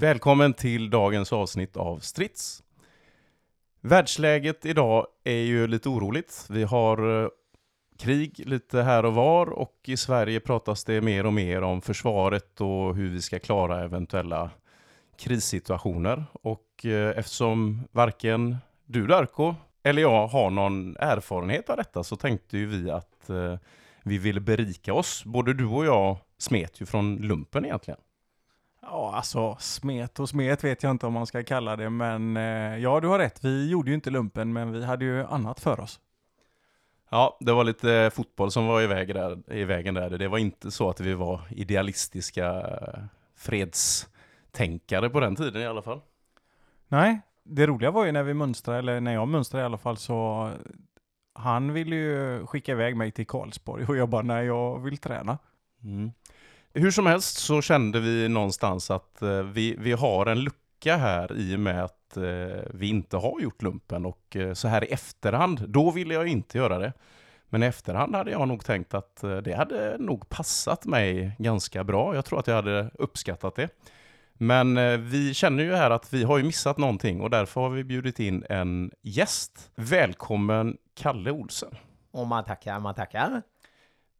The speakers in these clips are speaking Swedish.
Välkommen till dagens avsnitt av Strids. Världsläget idag är ju lite oroligt. Vi har eh, krig lite här och var och i Sverige pratas det mer och mer om försvaret och hur vi ska klara eventuella krissituationer. Och eh, eftersom varken du Darko eller jag har någon erfarenhet av detta så tänkte ju vi att eh, vi ville berika oss. Både du och jag smet ju från lumpen egentligen. Ja, alltså smet och smet vet jag inte om man ska kalla det, men eh, ja, du har rätt. Vi gjorde ju inte lumpen, men vi hade ju annat för oss. Ja, det var lite fotboll som var i, väg där, i vägen där. Det var inte så att vi var idealistiska eh, fredstänkare på den tiden i alla fall. Nej, det roliga var ju när vi mönstrade, eller när jag mönstrade i alla fall, så han ville ju skicka iväg mig till Karlsborg och jag bara, nej, jag vill träna. Mm. Hur som helst så kände vi någonstans att eh, vi, vi har en lucka här i och med att eh, vi inte har gjort lumpen och eh, så här i efterhand, då ville jag inte göra det. Men i efterhand hade jag nog tänkt att det hade nog passat mig ganska bra. Jag tror att jag hade uppskattat det. Men vi känner ju här att vi har ju missat någonting och därför har vi bjudit in en gäst. Välkommen Kalle Olsen. Och man tackar, man tackar.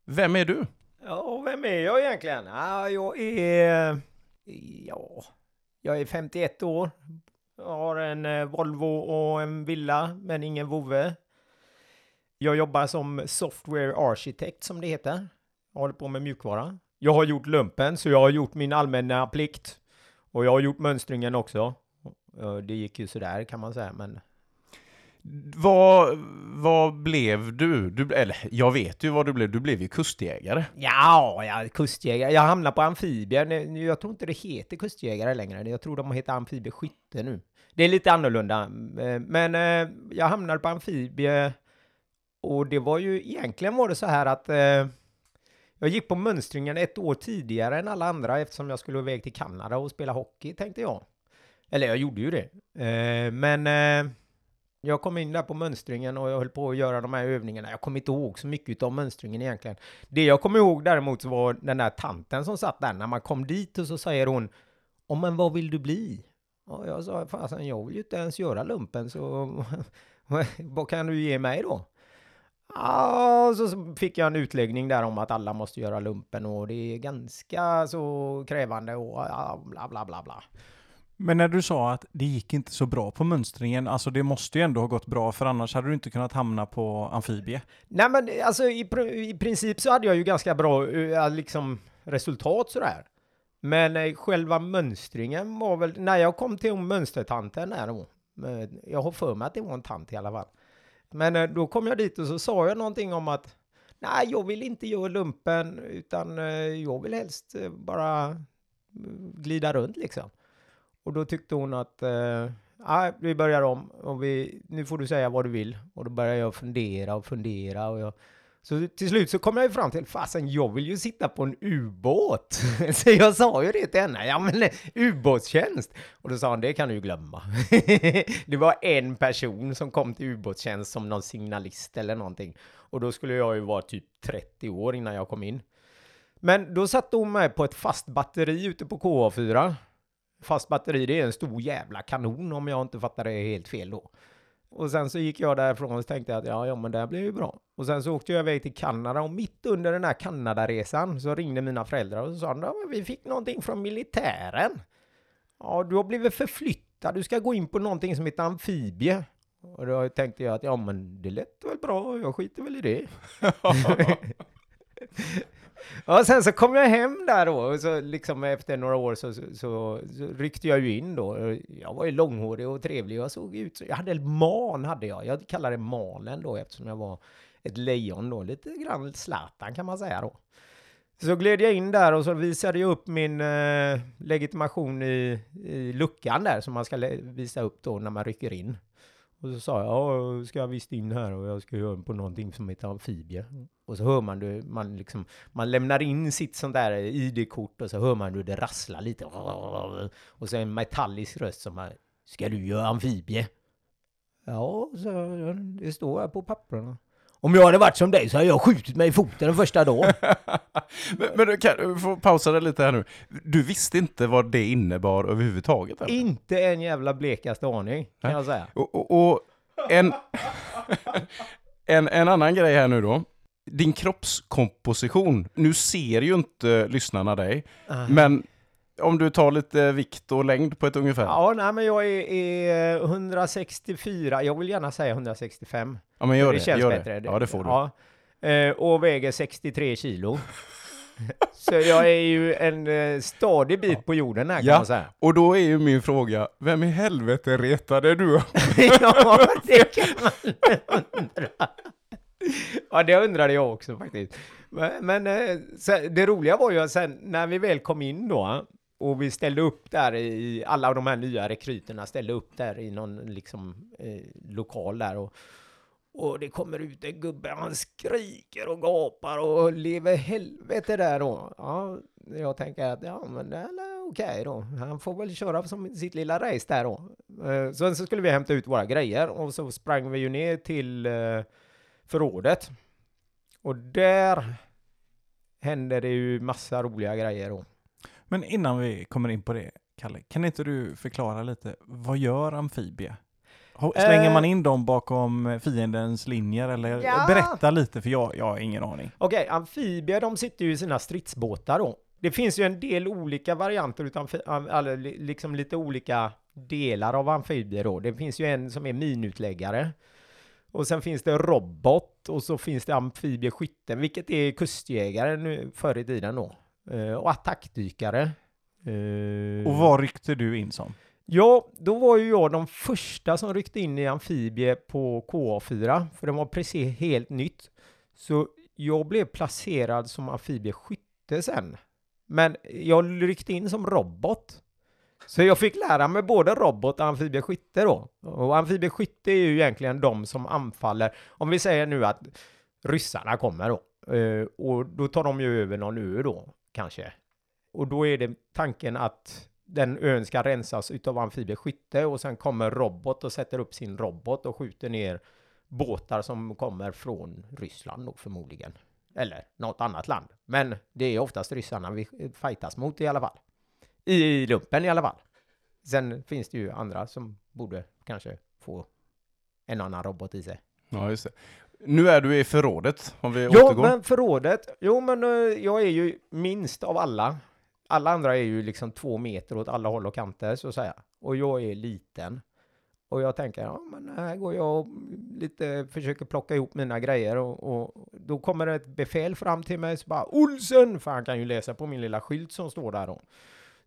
Vem är du? Ja, vem är jag egentligen? Ja, jag är... Ja, jag är 51 år. Jag har en eh, Volvo och en villa, men ingen vovve. Jag jobbar som software architect som det heter. Jag håller på med mjukvara. Jag har gjort lumpen, så jag har gjort min allmänna plikt. Och jag har gjort mönstringen också. Det gick ju sådär kan man säga, men vad, vad blev du? du? Eller jag vet ju vad du blev. Du blev ju kustjägare. Ja, ja, kustjägare. Jag hamnade på amfibier. Jag tror inte det heter kustjägare längre. Jag tror de heter amfibieskytte nu. Det är lite annorlunda. Eh, men eh, jag hamnade på amfibie. Och det var ju egentligen var det så här att eh, jag gick på mönstringen ett år tidigare än alla andra eftersom jag skulle iväg till Kanada och spela hockey tänkte jag. Eller jag gjorde ju det. Men jag kom in där på mönstringen och jag höll på att göra de här övningarna. Jag kommer inte ihåg så mycket av mönstringen egentligen. Det jag kommer ihåg däremot var den där tanten som satt där. När man kom dit och så säger hon Om men vad vill du bli? Och jag sa, fasen jag vill ju inte ens göra lumpen så vad kan du ge mig då? Ja, så fick jag en utläggning där om att alla måste göra lumpen och det är ganska så krävande och bla bla bla bla. Men när du sa att det gick inte så bra på mönstringen, alltså det måste ju ändå ha gått bra för annars hade du inte kunnat hamna på amfibie. Nej men alltså i, i princip så hade jag ju ganska bra eh, liksom resultat sådär. Men eh, själva mönstringen var väl, när jag kom till mönstertanten där då, jag har för mig att det var en tant i alla fall. Men eh, då kom jag dit och så sa jag någonting om att nej, jag vill inte göra lumpen utan eh, jag vill helst eh, bara mm, glida runt liksom. Och då tyckte hon att eh, vi börjar om och vi, nu får du säga vad du vill. Och då började jag fundera och fundera och jag, så till slut så kom jag ju fram till, fasen jag vill ju sitta på en ubåt. så jag sa ju det till henne, ja men eh, ubåtstjänst. Och då sa hon, det kan du ju glömma. det var en person som kom till ubåtstjänst som någon signalist eller någonting. Och då skulle jag ju vara typ 30 år innan jag kom in. Men då satte hon mig på ett fast batteri ute på KA4. Fast batteri, det är en stor jävla kanon om jag inte fattar det helt fel då. Och sen så gick jag därifrån och tänkte att ja, ja, men det blir ju bra. Och sen så åkte jag iväg till Kanada och mitt under den här Kanadaresan så ringde mina föräldrar och sa att vi fick någonting från militären. Ja, du har blivit förflyttad. Du ska gå in på någonting som heter amfibie. Och då tänkte jag att ja, men det lät väl bra. Jag skiter väl i det. Ja, sen så kom jag hem där då, och så liksom efter några år så, så, så, så ryckte jag ju in då. Jag var ju långhårig och trevlig, jag såg ut så, jag hade man hade jag, jag kallade det manen då eftersom jag var ett lejon då, lite grann Zlatan kan man säga då. Så gled jag in där och så visade jag upp min eh, legitimation i, i luckan där som man ska visa upp då när man rycker in. Och så sa jag, ja, ska jag visst in här och jag ska göra på någonting som heter amfibie. Och så hör man det, man liksom, man lämnar in sitt sånt där ID-kort och så hör man hur det rasslar lite. Och så en metallisk röst som bara, ska du göra amfibie? Ja, så det står här på papperna. Om jag hade varit som dig så hade jag skjutit mig i foten den första dagen. Men, men du kan du får pausa det lite här nu. Du visste inte vad det innebar överhuvudtaget? Eller? Inte en jävla blekaste aning, kan Nej. jag säga. Och, och, och en, en, en annan grej här nu då. Din kroppskomposition. Nu ser ju inte lyssnarna dig, men om du tar lite vikt och längd på ett ungefär. Ja, Ja, nej men jag är, är 164, jag vill gärna säga 165. men gör det. det känns gör bättre. Det. Ja, det får du. Ja. Eh, och väger 63 kilo. Så jag är ju en eh, stadig bit på jorden här kan Ja. man säga. Och då är ju min fråga, vem i helvete retade du? ja, det kan man undra. Ja, det undrade jag också faktiskt. Men, men eh, det roliga var ju att sen när vi väl kom in då och vi ställde upp där i alla de här nya rekryterna ställde upp där i någon liksom eh, lokal där och och det kommer ut en gubbe, han skriker och gapar och lever helvete där då. Ja, jag tänker att ja, men det är okej då. Han får väl köra som sitt lilla race där då. Eh, Sen så skulle vi hämta ut våra grejer och så sprang vi ju ner till eh, förrådet. Och där hände det ju massa roliga grejer då. Men innan vi kommer in på det, Kalle, kan inte du förklara lite, vad gör amfibie? Ho- Slänger Eh. man in dem bakom fiendens linjer eller Ja. berätta lite för jag, jag har ingen aning. Okej, amfibier de sitter ju i sina stridsbåtar då. Det finns ju en del olika varianter utan eller liksom lite olika delar av amfibier då. Det finns ju en som är minutläggare. Och sen finns det robot och så finns det amfibieskytte, vilket är kustjägare nu förr i tiden då. Eh, och attackdykare. Eh, Och vad ryckte du in som? Ja, då var ju jag de första som ryckte in i amfibie på KA4, för det var precis helt nytt. Så jag blev placerad som amfibieskytte sen. Men jag ryckte in som robot. Så jag fick lära mig både robot och amfibieskytte då. Och amfibieskytte är ju egentligen de som anfaller. Om vi säger nu att ryssarna kommer då. eh, Och då tar de ju över någon ö då, kanske. Och då är det tanken att den ön ska rensas utav amfibieskytte och sen kommer robot och sätter upp sin robot och skjuter ner båtar som kommer från Ryssland då förmodligen. Eller något annat land. Men det är oftast ryssarna vi fightas mot i alla fall. I lumpen i alla fall. Sen finns det ju andra som borde kanske få en annan robot i sig. Ja, just det. Nu är du i förrådet, om vi Ja, återgår. men förrådet. Jo, men eh, jag är ju minst av alla. Alla andra är ju liksom två meter åt alla håll och kanter, så att säga. Och jag är liten. Och jag tänker, ja, men här går jag och lite försöker plocka ihop mina grejer och, och då kommer ett befäl fram till mig så bara Olsen! För han kan ju läsa på min lilla skylt som står där då.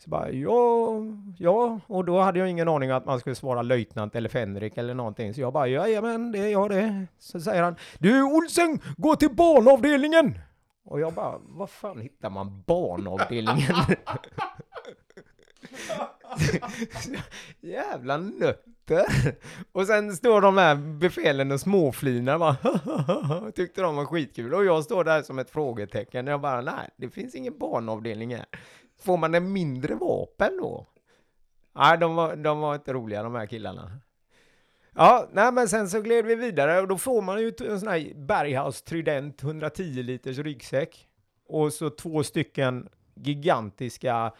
Så bara, ja, ja, och då hade jag ingen aning om att man skulle svara löjtnant eller fänrik eller någonting. Så jag bara, jajamän, det är jag det. Så säger han, du Olsen, gå till barnavdelningen! Och jag bara, vad fan hittar man barnavdelningen? Jävla nötter! Och sen står de här befälen och småflinar bara Tyckte de var skitkul. Och jag står där som ett frågetecken. Jag bara, nej, det finns ingen barnavdelning här. Får man en mindre vapen då? Nej, de var, de var inte roliga de här killarna. Ja, nej men sen så gled vi vidare och då får man ju en sån här Berghaus Trident 110 liters ryggsäck. Och så två stycken gigantiska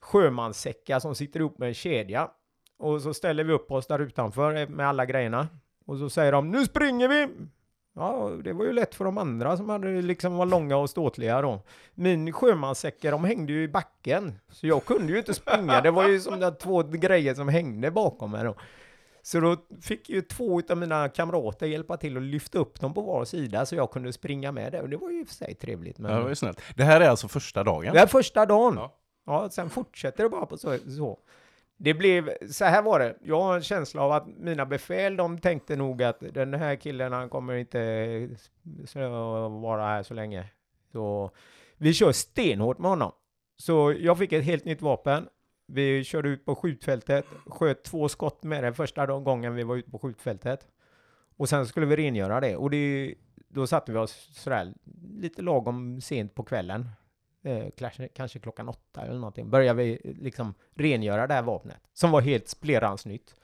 sjömanssäckar som sitter ihop med en kedja. Och så ställer vi upp oss där utanför med alla grejerna. Och så säger de, nu springer vi! Ja, det var ju lätt för de andra som hade liksom var långa och ståtliga då. Min sjömanssäckar, de hängde ju i backen. Så jag kunde ju inte springa. Det var ju som de två grejer som hängde bakom mig då. Så då fick ju två av mina kamrater hjälpa till att lyfta upp dem på var sida så jag kunde springa med det. Och det var ju i och för sig trevligt. Men Ja, det var ju snällt. Det här är alltså första dagen? det är första dagen. Ja. Ja. sen fortsätter det bara på så, så. Det blev, så här var det. Jag har en känsla av att mina befäl, de tänkte nog att den här killen, han kommer inte vara här så länge. Så vi kör stenhårt med honom. Så jag fick ett helt nytt vapen. Vi körde ut på skjutfältet, sköt två skott med det första gången vi var ute på skjutfältet. Och sen skulle vi rengöra det. Och det, då satte vi oss sådär lite lagom sent på kvällen. Eh, kanske, klockan åtta eller någonting. Började vi eh, liksom rengöra det här vapnet. Som var helt splerans nytt.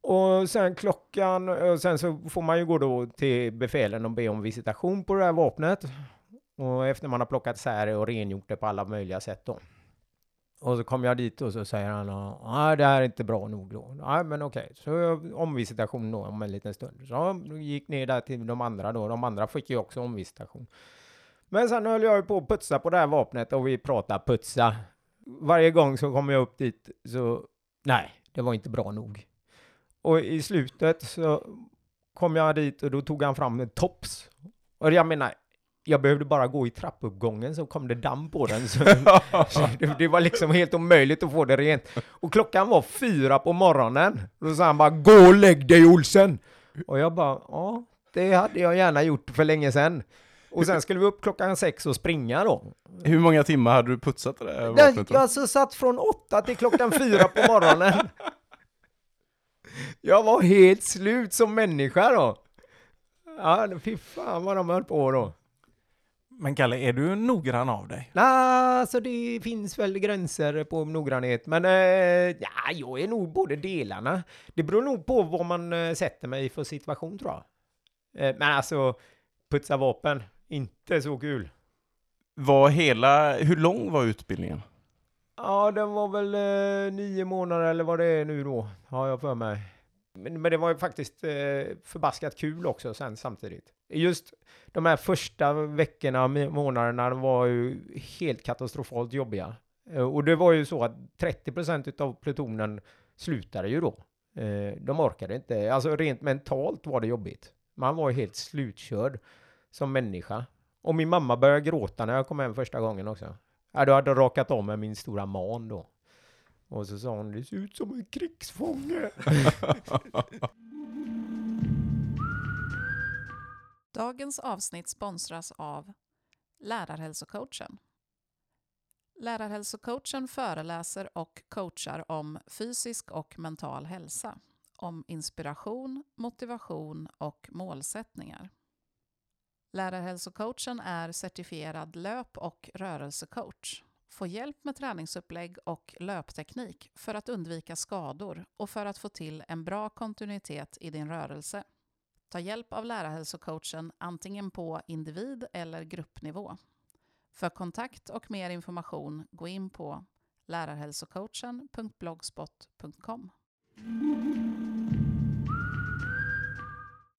Och sen klockan, och sen så får man ju gå då till befälen och be om visitation på det här vapnet. Och efter man har plockat isär det och rengjort det på alla möjliga sätt då. Och så kommer jag dit och så säger han, nej det här är inte bra nog då. Nej men okej, så omvisitation då om en liten stund. Så jag gick ner där till de andra då, de andra fick ju också omvisitation. Men sen höll jag ju på att putsa på det här vapnet och vi pratar putsa. Varje gång så kommer jag upp dit så, nej, det var inte bra nog. Och i slutet så kom jag dit och då tog han fram en tops. Och jag menar, jag behövde bara gå i trappuppgången så kom det damm på den. Så, så det, det, var liksom helt omöjligt att få det rent. Och klockan var fyra på morgonen. Då sa han bara gå och lägg dig Olsen! Och jag bara ja, det hade jag gärna gjort för länge sedan. Och sen skulle vi upp klockan sex och springa då. Hur många timmar hade du putsat det där vapnet? Jag, jag alltså satt från åtta till klockan fyra på morgonen. Jag var helt slut som människa då. Ja, fy fan vad de höll på då. Men Kalle, är du noggrann av dig? Nej, alltså det finns väl gränser på noggrannhet, men eh, ja, jag är nog både delarna. Det beror nog på vad man eh, sätter mig i för situation tror jag. Eh, men alltså, putsa vapen, inte så kul. Var hela, hur lång var utbildningen? Ja, den var väl eh, nio månader eller vad det är nu då, har jag för mig. Men, men det var ju faktiskt eh, förbaskat kul också sen samtidigt. Just de här första veckorna, månaderna, var ju helt katastrofalt jobbiga. Eh, och det var ju så att 30% av plutonen slutade ju då. Eh, de orkade inte, alltså rent mentalt var det jobbigt. Man var ju helt slutkörd som människa. Och min mamma började gråta när jag kom hem första gången också. Ja, då hade jag rakat om med min stora man då. Och så sa hon, det ser ut som en krigsfånge. Dagens avsnitt sponsras av Lärarhälsocoachen. Lärarhälsocoachen föreläser och coachar om fysisk och mental hälsa, om inspiration, motivation och målsättningar. Lärarhälsocoachen är certifierad löp och rörelsecoach. Få hjälp med träningsupplägg och löpteknik för att undvika skador och för att få till en bra kontinuitet i din rörelse. Ta hjälp av lärarhälsocoachen antingen på individ eller gruppnivå. För kontakt och mer information gå in på lärarhälsocoachen.blogspot.com.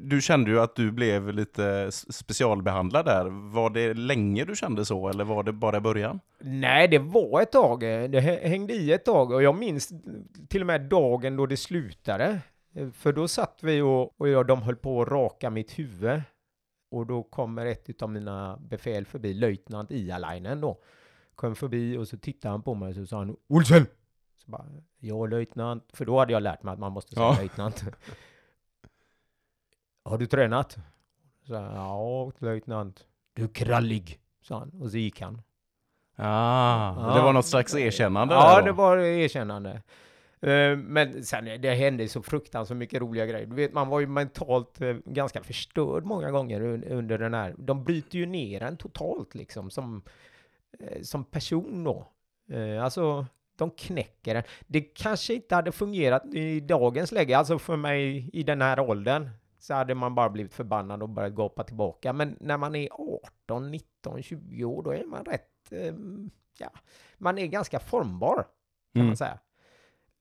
Du kände ju att du blev lite specialbehandlad där. Var det länge du kände så eller var det bara i början? Nej, det var ett tag. Det hängde i ett tag och jag minns till och med dagen då det slutade. För då satt vi och, och jag, de höll på att raka mitt huvud. Och då kommer ett av mina befäl förbi, löjtnant Ialainen då. Kom förbi och så tittade han på mig och så sa han Olsen! Så bara, ja löjtnant. För då hade jag lärt mig att man måste säga ja. löjtnant. Har du tränat? Så ja, löjtnant. Du är krallig, sa han. Och så gick han. Ah, ja. det var något slags erkännande? Ja, det var erkännande. Eh, men sen det hände så fruktansvärt mycket roliga grejer. Du vet, man var ju mentalt eh, ganska förstörd många gånger under den här. De bryter ju ner en totalt liksom som, eh, som person då. Alltså, de knäcker en. Det kanske inte hade fungerat i dagens läge, alltså för mig i den här åldern så hade man bara blivit förbannad och börjat gapa tillbaka. Men när man är 18, 19, 20 år, då är man rätt, ja, man är ganska formbar, kan mm. man säga.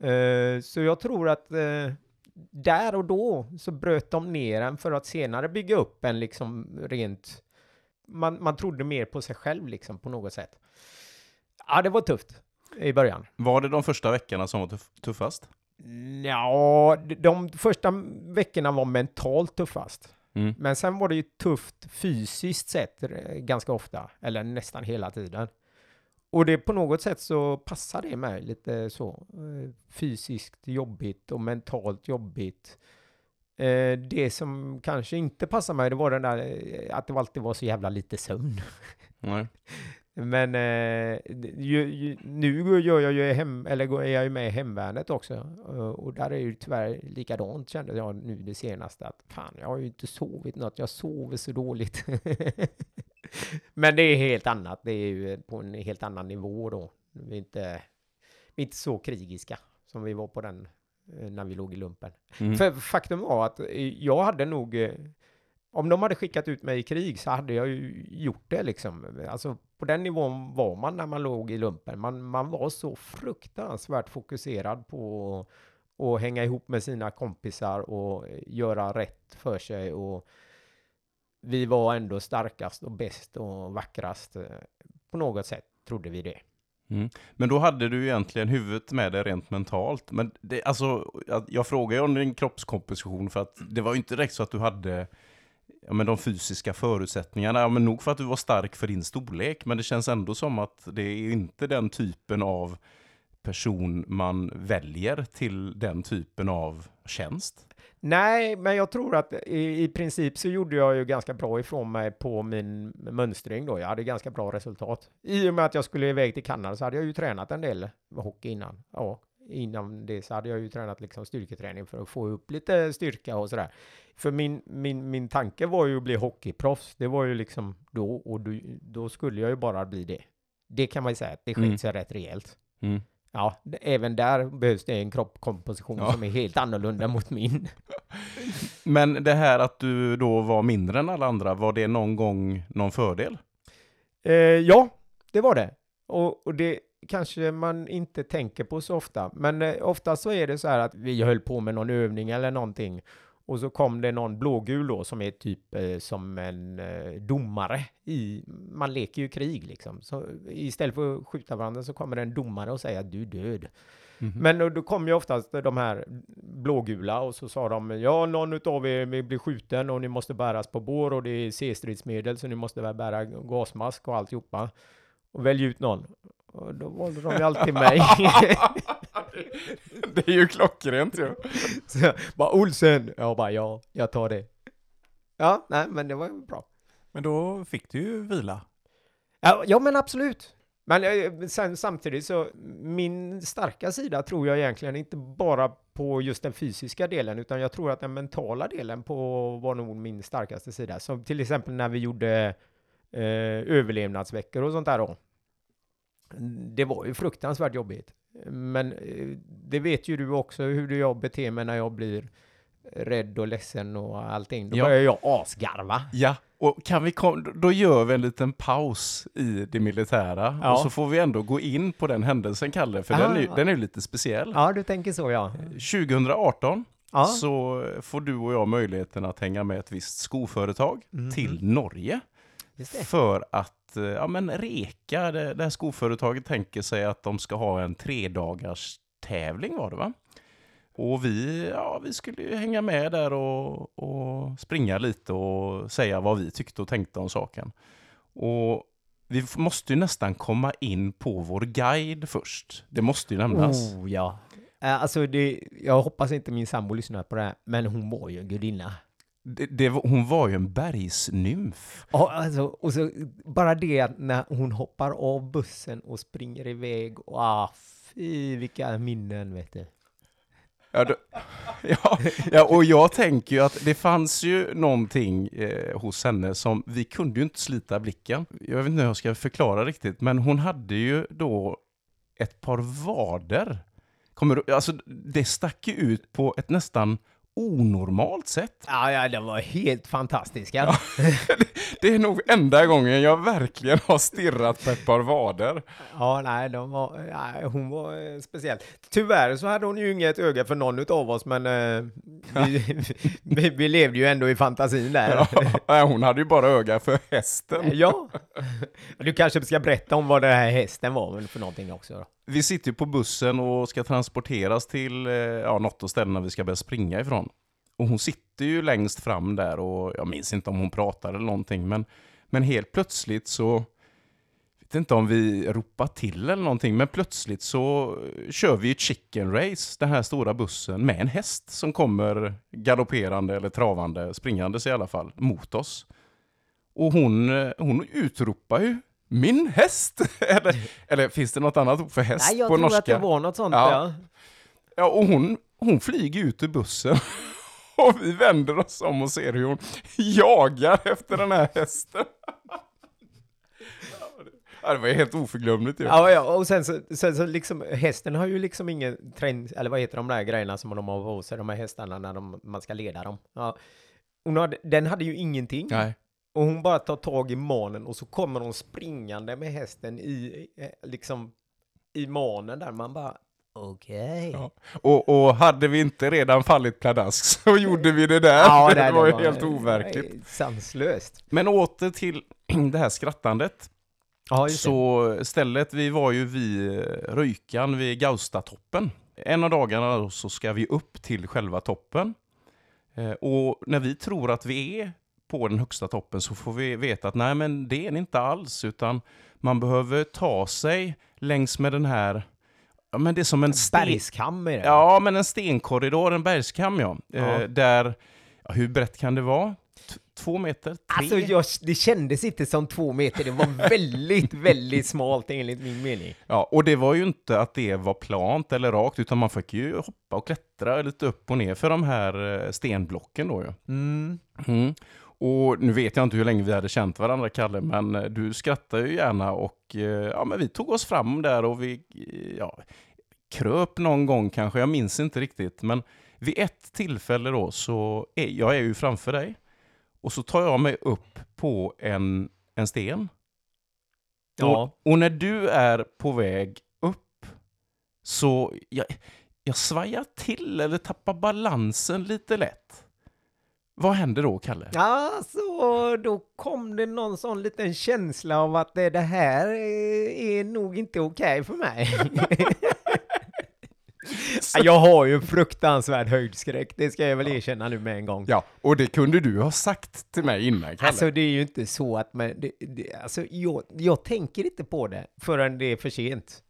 Uh, så jag tror att uh, där och då så bröt de ner en för att senare bygga upp en liksom rent... Man, man trodde mer på sig själv liksom på något sätt. Ja, det var tufft i början. Var det de första veckorna som var tuff, tuffast? Ja, de första veckorna var mentalt tuffast. Mm. Men sen var det ju tufft fysiskt sett eh, ganska ofta, eller nästan hela tiden. Och det på något sätt så passar det mig lite så. Eh, fysiskt jobbigt och mentalt jobbigt. Eh, det som kanske inte passar mig, det var den där att det alltid var så jävla lite sömn. Nej. Men ju, ju, nu gör jag ju hem, eller är jag ju med i hemvärnet också. Och där är ju tyvärr likadant kände jag nu det senaste. Att fan, jag har ju inte sovit något. Jag sover så dåligt. Men det är helt annat. Det är ju på en helt annan nivå då. Vi är inte, vi är inte så krigiska som vi var på den eh, när vi låg i lumpen. Mm. För faktum var att eh, jag hade nog, eh, om de hade skickat ut mig i krig så hade jag ju gjort det liksom. Alltså på den nivån var man när man låg i lumpen. Man, man var så fruktansvärt fokuserad på att hänga ihop med sina kompisar och göra rätt för sig och vi var ändå starkast och bäst och vackrast. Eh, på något sätt trodde vi det. Mm. Men då hade du egentligen huvudet med dig rent mentalt. Men det, alltså, jag, jag frågar ju om din kroppskomposition för att det var ju inte direkt så att du hade ja, men de fysiska förutsättningarna. Ja, men nog för att du var stark för din storlek, men det känns ändå som att det är inte den typen av person man väljer till den typen av tjänst. Nej, men jag tror att i, i princip så gjorde jag ju ganska bra ifrån mig på min mönstring då. Jag hade ganska bra resultat. I och med att jag skulle iväg till Kanada så hade jag ju tränat en del hockey innan. Ja, innan det så hade jag ju tränat liksom styrketräning för att få upp lite styrka och sådär. För min, min, min tanke var ju att bli hockeyproffs. Det var ju liksom då och då, då skulle jag ju bara bli det. Det kan man ju säga det sket Mm. sig rätt rejält. Mm. Ja, även där behövs det en kroppskomposition Ja. som är helt annorlunda mot min. Men det här att du då var mindre än alla andra, var det någon gång någon fördel? Eh, ja, det var det. Och, och det kanske man inte tänker på så ofta. Men eh, ofta så är det så här att vi höll på med någon övning eller någonting. Och så kom det någon blågul då som är typ eh, som en eh, domare i, man leker ju krig liksom. Så istället för att skjuta varandra så kommer det en domare och säger att du är död. Mhm. Men då, då kom ju oftast de här blågula och så sa de ja, någon utav er blir skjuten och ni måste bäras på bår och det är C-stridsmedel så ni måste väl bära gasmask och alltihopa. Och välj ut någon. Och då valde de ju alltid mig. det är ju klockrent ju. så jag bara Olsen! Jag bara ja, jag tar det. Ja, nej men det var ju bra. Men då fick du ju vila. Ja, ja men absolut. Men eh, sen, samtidigt så, min starka sida tror jag egentligen inte bara på just den fysiska delen, utan jag tror att den mentala delen på var nog min starkaste sida. Som till exempel när vi gjorde eh, överlevnadsveckor och sånt där då. Det var ju fruktansvärt jobbigt. Men eh, det vet ju du också hur jag beter mig när jag blir rädd och ledsen och allting. Då Ja. börjar jag asgarva. Ja, och kan vi kom, då gör vi en liten paus i det militära Ja. och så får vi ändå gå in på den händelsen, Kalle, för den är, Ah. den är lite speciell. Ja, du tänker så ja. 2018 Ja. så får du och jag möjligheten att hänga med ett visst skoföretag Mhm. till Norge för att Eh, ja, men reka. Det, det här skoföretaget tänker sig att de ska ha en tredagars tävling var det va? Och vi, ja, vi skulle ju hänga med där och, och springa lite och säga vad vi tyckte och tänkte om saken. Och vi måste ju nästan komma in på vår guide först. Det måste ju nämnas. Oh, ja. Eh, alltså, det, jag hoppas inte min sambo lyssnar på det här, men hon var ju en gudinna. Det, det, hon var ju en bergsnymf. Ja, alltså, och så bara det att när hon hoppar av bussen och springer iväg, och ah, fy vilka minnen vet du. Ja, då, ja, ja, och jag tänker ju att det fanns ju någonting eh, hos henne som vi kunde ju inte slita blicken. Jag vet inte hur jag ska förklara riktigt, men hon hade ju då ett par vader. Kommer alltså, det stack ju ut på ett nästan onormalt sätt. Ja, ja, de var helt fantastiska. Det är nog enda gången jag verkligen har stirrat på ett par vader. Ja, nej, de var, nej, hon var eh, speciell. Tyvärr så hade hon ju inget öga för någon av oss, men eh, vi, vi, vi levde ju ändå i fantasin där. Ja, hon hade ju bara öga för hästen. Ja. Du kanske ska berätta om vad den här hästen var för någonting också. Då. Vi sitter ju på bussen och ska transporteras till eh, ja, något av ställena vi ska börja springa ifrån. Och hon sitter ju längst fram där och jag minns inte om hon pratar eller någonting, men, men helt plötsligt så, jag vet inte om vi ropar till eller någonting, men plötsligt så kör vi ett chicken race, den här stora bussen, med en häst som kommer galopperande eller travande, springandes i alla fall, mot oss. Och hon, eh, hon utropar ju min häst! eller, eller finns det något annat ord för häst Nej, jag på tror norska? att det var något sånt. Ja. Ja. Ja, och hon, hon flyger ut ur bussen. Och vi vänder oss om och ser hur hon jagar efter den här hästen. Ja, det var ju helt oförglömligt ju. Ja, ja, och sen så, sen så liksom, hästen har ju liksom ingen träning, eller vad heter de där grejerna som de har på sig, de här hästarna när de, man ska leda dem. Ja. Hon hade, den hade ju ingenting. Nej. Och hon bara tar tag i manen och så kommer hon springande med hästen i, eh, liksom, i manen där. Man bara, okej. Ja. Och, och hade vi inte redan fallit pladask så gjorde vi det där. Ja, det, det var ju helt overkligt. Sanslöst. Men åter till det här skrattandet. Ja, just det. Så stället, vi var ju vid eh, Röjkan vid Gaustatoppen. En av dagarna så ska vi upp till själva toppen. Eh, Och när vi tror att vi är på den högsta toppen så får vi veta att nej men det är det inte alls utan man behöver ta sig längs med den här, ja men det är som en sten, Bergskam är det. Ja, men en stenkorridor, en bergskam ja. Ja. Eh, där, ja, hur brett kan det vara? T- två meter? Tre? Alltså, jag, det kändes inte som två meter. Det var väldigt, väldigt smalt enligt min mening. Ja, och det var ju inte att det var plant eller rakt, utan man fick ju hoppa och klättra lite upp och ner för de här eh, stenblocken då ju. Mm. Mm. Och nu vet jag inte hur länge vi hade känt varandra, Kalle, men eh, du skrattar ju gärna och eh, ja, men vi tog oss fram där och vi eh, ja, kröp någon gång kanske, jag minns inte riktigt, men vid ett tillfälle då så är jag är ju framför dig och så tar jag mig upp på en, en sten. Ja. Och, och när du är på väg upp så jag, jag svajar till eller tappar balansen lite lätt. Vad händer då, Kalle? Alltså, då kom det någon sån liten känsla av att det, det här är, är nog inte okej för mig. jag har ju fruktansvärd höjdskräck, det ska jag väl erkänna nu med en gång. Ja, och det kunde du ha sagt till mig innan, Kalle. Alltså det är ju inte så att man, det, det, alltså jag, jag tänker inte på det förrän det är för sent.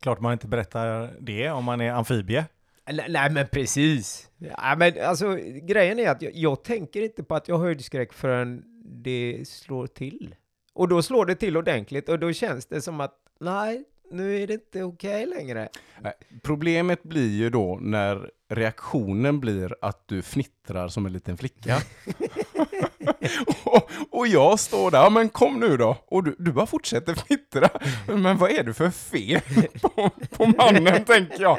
Klart man inte berättar det om man är amfibie. Nej, nej men precis. Ja, men alltså grejen är att jag, jag tänker inte på att jag har höjdskräck förrän det slår till. Och då slår det till ordentligt och då känns det som att nej, nu är det inte okej längre. Nej, Problemet blir ju då när reaktionen blir att du fnittrar som en liten flicka. och, och jag står där, men kom nu då. Och du, du bara fortsätter fnittra. Men vad är det för fel på, på mannen, tänker jag.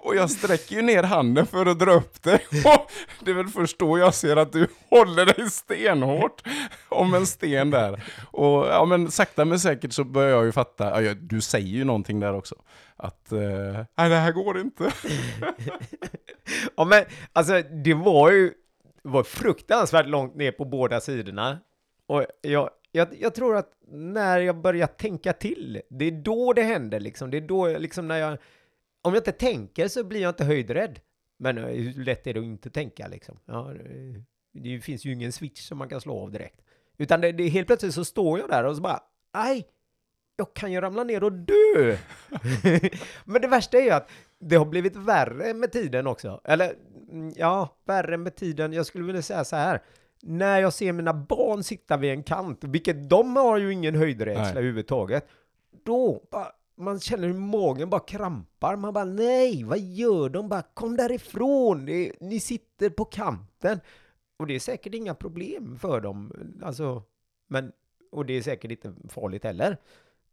Och jag sträcker ju ner handen för att dra upp dig. Och det är väl först då jag ser att du håller dig stenhårt om en sten där. Och ja, men sakta men säkert så börjar jag ju fatta, ja, jag- du säger ju någonting där också. Att, eh, nej det här går inte. Ja men alltså det var ju var fruktansvärt långt ner på båda sidorna. Och jag, jag, jag tror att när jag börjar tänka till, det är då det händer liksom. Det är då liksom när jag, om jag inte tänker så blir jag inte höjdrädd. Men eh, hur lätt är det att inte tänka liksom? Ja, det, det finns ju ingen switch som man kan slå av direkt. Utan det, det helt plötsligt så står jag där och så bara, nej, jag kan ju ramla ner och dö. Men det värsta är ju att det har blivit värre med tiden också. Eller mm, ja, värre med tiden. Jag skulle vilja säga så här. När jag ser mina barn sitta vid en kant, vilket de har ju ingen höjdrädsla överhuvudtaget. Då bara, man känner hur magen bara krampar. Man bara nej, vad gör de? Bara kom därifrån. Det, ni sitter på kanten. Och det är säkert inga problem för dem. Alltså, men, och det är säkert inte farligt heller.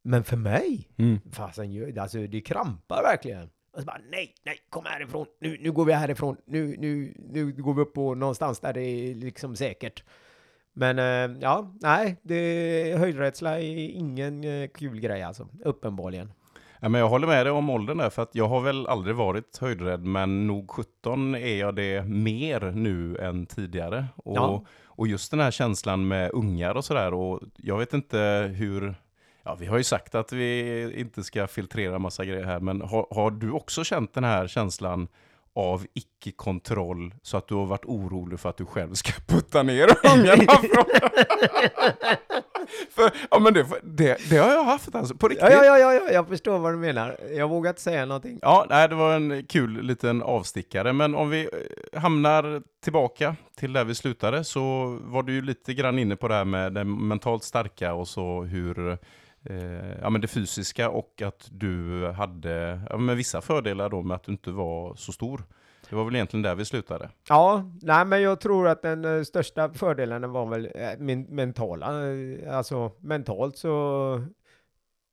Men för mig, Mm. fasen, alltså det krampar verkligen. Och så bara nej, nej, kom härifrån, nu, nu går vi härifrån, nu, nu, nu går vi upp på någonstans där det är liksom säkert. Men eh, ja, nej, det, höjdrädsla är ingen eh, kul grej alltså, uppenbarligen. Ja, men jag håller med dig om åldern där, för att jag har väl aldrig varit höjdrädd, men nog 17 är jag det mer nu än tidigare. Och, Ja. och just den här känslan med ungar och sådär, och jag vet inte hur... Ja, vi har ju sagt att vi inte ska filtrera massa grejer här, men har, har du också känt den här känslan av icke-kontroll så att du har varit orolig för att du själv ska putta ner ungarna från... för, ja, men det, det, det har jag haft alltså, på riktigt. Ja, ja, ja, ja, jag förstår vad du menar. Jag vågar inte säga någonting. Ja, nej, det var en kul liten avstickare, men om vi eh, hamnar tillbaka till där vi slutade så var du ju lite grann inne på det här med det mentalt starka och så hur eh, ja, men det fysiska och att du hade ja, men vissa fördelar då med att du inte var så stor. Det var väl egentligen där vi slutade. Ja, nej men jag tror att den eh, största fördelen var väl eh, min mentala, eh, alltså mentalt så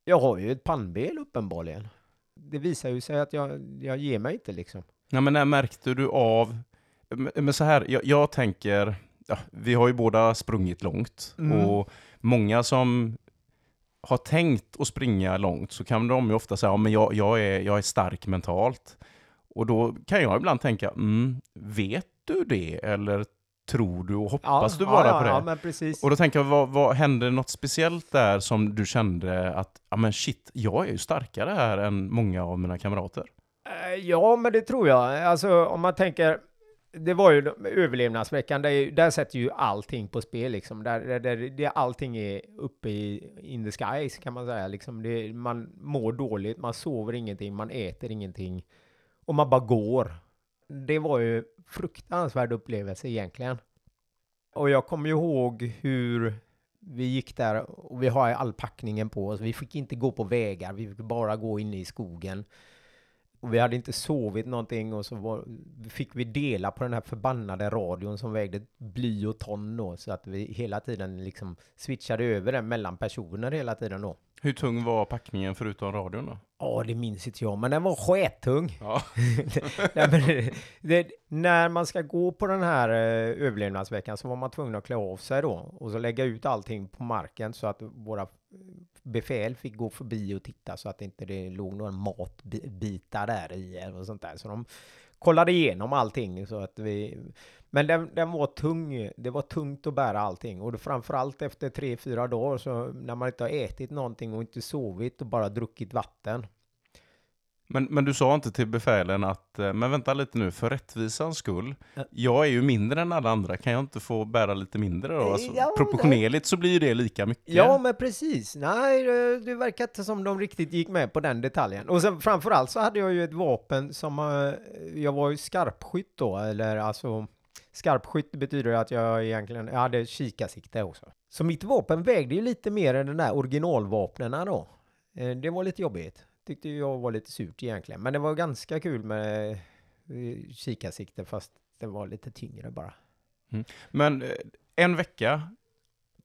Jag har ju ett pannben uppenbarligen. Det visar ju sig att jag, jag ger mig inte liksom. Ja, men när märkte du av... Men så här, jag, jag tänker... Ja, vi har ju båda sprungit långt. Mm. Och många som har tänkt att springa långt så kan de ju ofta säga att ja, jag, jag, är, jag är stark mentalt. Och då kan jag ibland tänka, mm, vet du det? Eller tror du och hoppas du bara ja, på det? Ja, precis. Och då tänker jag, vad, vad hände något speciellt där som du kände att, ja men shit, jag är ju starkare här än många av mina kamrater? Eh, Ja, men det tror jag. Alltså om man tänker, det var ju överlevnadsveckan, där, där sätter ju allting på spel liksom. Där, där, där där allting är uppe i in the skies kan man säga. Liksom det, man mår dåligt, man sover ingenting, man äter ingenting. Och man bara går. Det var ju fruktansvärd upplevelse egentligen. Och jag kommer ju ihåg hur vi gick där och vi har all packningen på oss. Vi fick inte gå på vägar, vi fick bara gå inne i skogen. Och vi hade inte sovit någonting och så var, fick vi dela på den här förbannade radion som vägde bly och ton då, så att vi hela tiden liksom switchade över den mellan personer hela tiden då. Hur tung var packningen förutom radion då? Ja, det minns inte jag, men den var skettung. Ja. Det, det, när man ska gå på den här eh, överlevnadsveckan så var man tvungen att klä av sig då och så lägga ut allting på marken så att våra befäl fick gå förbi och titta så att det inte det låg några matbitar där i eller och sånt där. Så de kollade igenom allting så att vi... Men den, den var tung. Det var tungt att bära allting och det, framförallt efter tre, fyra dagar så när man inte har ätit någonting och inte sovit och bara druckit vatten. Men, men du sa inte till befälen att, eh, men vänta lite nu, för rättvisans skull, Ja. jag är ju mindre än alla andra, kan jag inte få bära lite mindre då? Alltså, Ja, proportionerligt så blir ju det lika mycket. Ja, men precis. Nej, det, verkar inte som de riktigt gick med på den detaljen. Och sen framförallt så hade jag ju ett vapen som, eh, jag var ju skarpskytt då, eller alltså skarpskytt betyder att jag egentligen, jag hade kikarsikte också. Så mitt vapen vägde ju lite mer än den där originalvapnena då. Eh, Det var lite jobbigt. Tyckte jag var lite surt egentligen. Men det var ganska kul med eh, kikarsikte fast det var lite tyngre bara. Men eh, en vecka,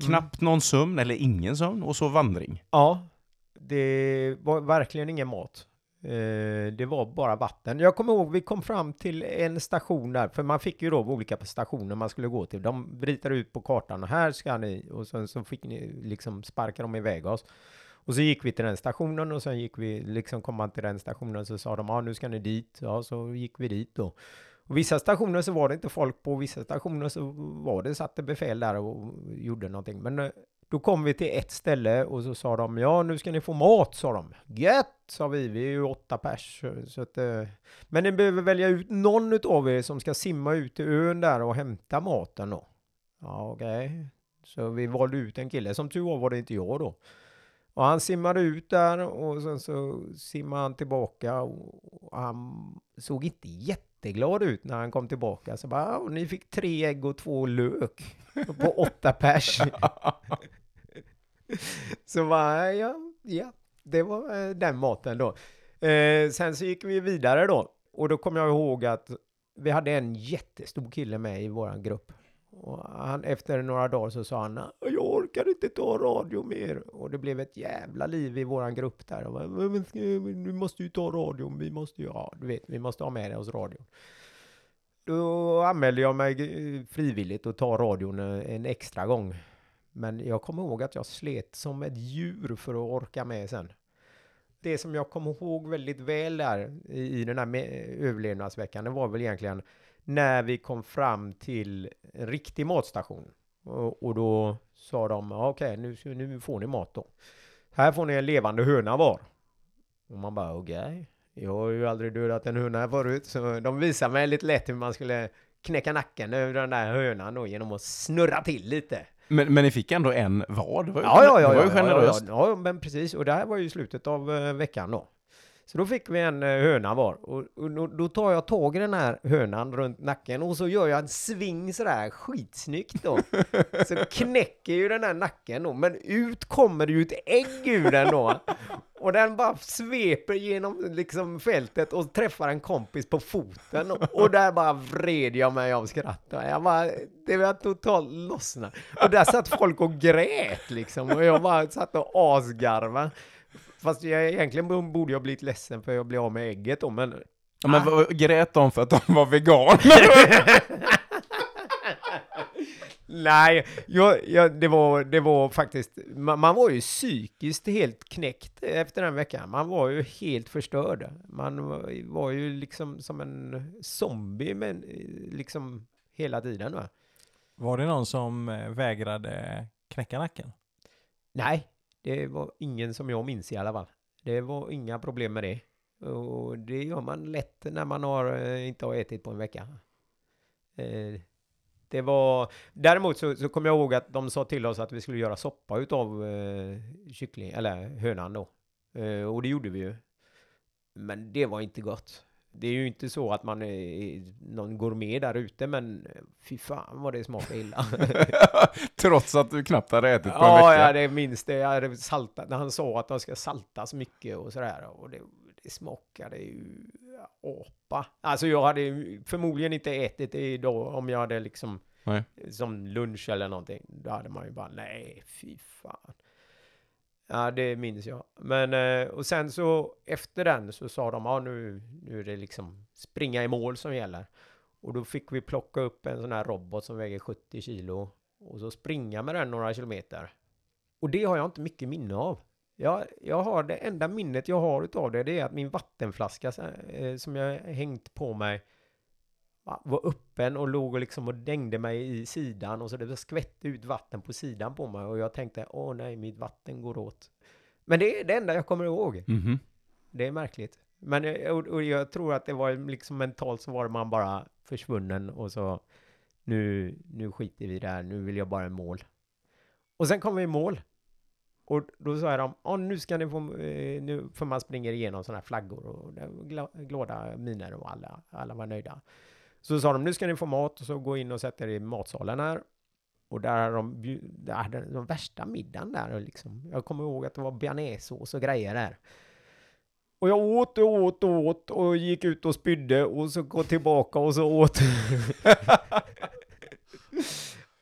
knappt någon sömn eller ingen sömn och så vandring. Ja, det var verkligen ingen mat. Eh, det var bara vatten. Jag kommer ihåg vi kom fram till en station där, för man fick ju då olika stationer man skulle gå till. De ritade ut på kartan, och här ska ni, och sen så fick ni liksom sparka dem iväg oss. Och så gick vi till den stationen och sen gick vi, liksom kom man till den stationen så sa de, ja nu ska ni dit. Ja, så gick vi dit då. Och vissa stationer så var det inte folk på, vissa stationer så var det, satt det befäl där och gjorde någonting. Men eh, då kom vi till ett ställe och så sa de, ja nu ska ni få mat, sa de. Gött, sa vi, vi är ju åtta pers. Så att, eh, men ni behöver välja ut någon utav er som ska simma ut till ön där och hämta maten då. Ja, okej. Så vi valde ut en kille, som tur var var det inte jag då. Och han simmade ut där och sen så simmade han tillbaka och han såg inte jätteglad ut när han kom tillbaka. Så bara, och ni fick tre ägg och två lök på åtta pers. så bara, ja, ja, det var eh, den maten då. Eh, sen så gick vi vidare då och då kom jag ihåg att vi hade en jättestor kille med i vår grupp. Och han, efter några dagar så sa han, jag orkar inte ta radio mer. Och det blev ett jävla liv i våran grupp där. Och bara, "Men vi måste ju ta radion, vi måste ju, ja du vet, vi måste ha med oss radion. Då anmälde jag mig eh, frivilligt att ta radion eh, en extra gång. Men jag kommer ihåg att jag slet som ett djur för att orka med sen. Det som jag kommer ihåg väldigt väl där i, i den här överlevnadsveckan, det var väl egentligen när vi kom fram till en riktig matstation. Och, och då sa de, "Ja, okej, nu, ska- nu får ni mat då. Här får ni en levande höna var. Och man bara, okej. Jag har ju aldrig dödat en höna förut, så de visade mig lite lätt hur man skulle knäcka nacken över den där hönan då genom att snurra till lite. Men, men ni fick ändå en var, det var ju, Ja, ja, ja. det var ja, ju generöst. Ja, ja, ja, men precis. Och det här var ju slutet av eh, veckan då. Så då fick vi en eh, höna var. Och, och då, då tar jag tag i den här hönan runt nacken och så gör jag en sving sådär skitsnyggt då. Så knäcker ju den här nacken då. Men ut kommer det ju ett ägg ur den då. Och den bara sveper genom liksom fältet och träffar en kompis på foten. Och där bara vred jag mig av skratt. Jag bara, det var totalt lossna. Och där satt folk och grät liksom. Och jag bara satt och asgarvade. Fast jag, egentligen bo- borde jag blivit ledsen för jag blev av med ägget då, men... Ja, men vad- grät de för att de var vegan? Nej, jag, jag, det, var, det var faktiskt... Man, man var ju psykiskt helt knäckt efter den veckan. Man var ju helt förstörd. Man var, var ju liksom som en zombie, men liksom hela tiden. Va? Var det någon som eh, vägrade knäcka nacken? Nej, det var ingen som jag minns i alla fall. Det var inga problem med det. Och det gör man lätt när man har, eh, inte har ätit på en vecka. Eh, det var, däremot så, så kommer jag ihåg att de sa till oss att vi skulle göra soppa utav eh, kyckling, eller hönan då. Eh, och det gjorde vi ju. Men det var inte gott. Det är ju inte så att man är någon gourmet där ute, men fy fan vad det smakar illa. Trots att du knappt hade ätit på en Ja, vecka. ja, det minns det. Jag hade saltat, när han sa att de ska saltas mycket och sådär. Och det, det smakade ju apa. Alltså jag hade förmodligen inte ätit det idag om jag hade liksom Nej. som lunch eller någonting. Då hade man ju bara, nej, fy fan. Ja, det minns jag. Men, eh, och sen så efter den så sa de, ja nu, nu är det liksom springa i mål som gäller. Och då fick vi plocka upp en sån här robot som väger 70 kilo och så springa med den några kilometer. Och det har jag inte mycket minne av. Jag, jag har det enda minnet jag har utav det, det är att min vattenflaska eh, som jag hängt på mig var öppen och låg och liksom och dängde mig i sidan och så det skvätte ut vatten på sidan på mig och jag tänkte åh nej, mitt vatten går åt. Men det är det enda jag kommer ihåg. Mhm. Det är märkligt. Men eh, och, och jag tror att det var liksom mentalt så var man bara försvunnen och så nu, nu skiter vi där, nu vill jag bara i mål. Och sen kom vi i mål. Och då sa de, ja nu ska ni få, eh, nu, för man springer igenom sådana här flaggor och glada miner och alla, alla var nöjda. Så sa de, nu ska ni få mat och så gå in och sätta er i matsalen här. Och där hade de, där hade de värsta middagen där liksom. Jag kommer ihåg att det var bearnaisesås och grejer där. Och jag åt och åt och åt och gick ut och spydde och så gå tillbaka och så åt.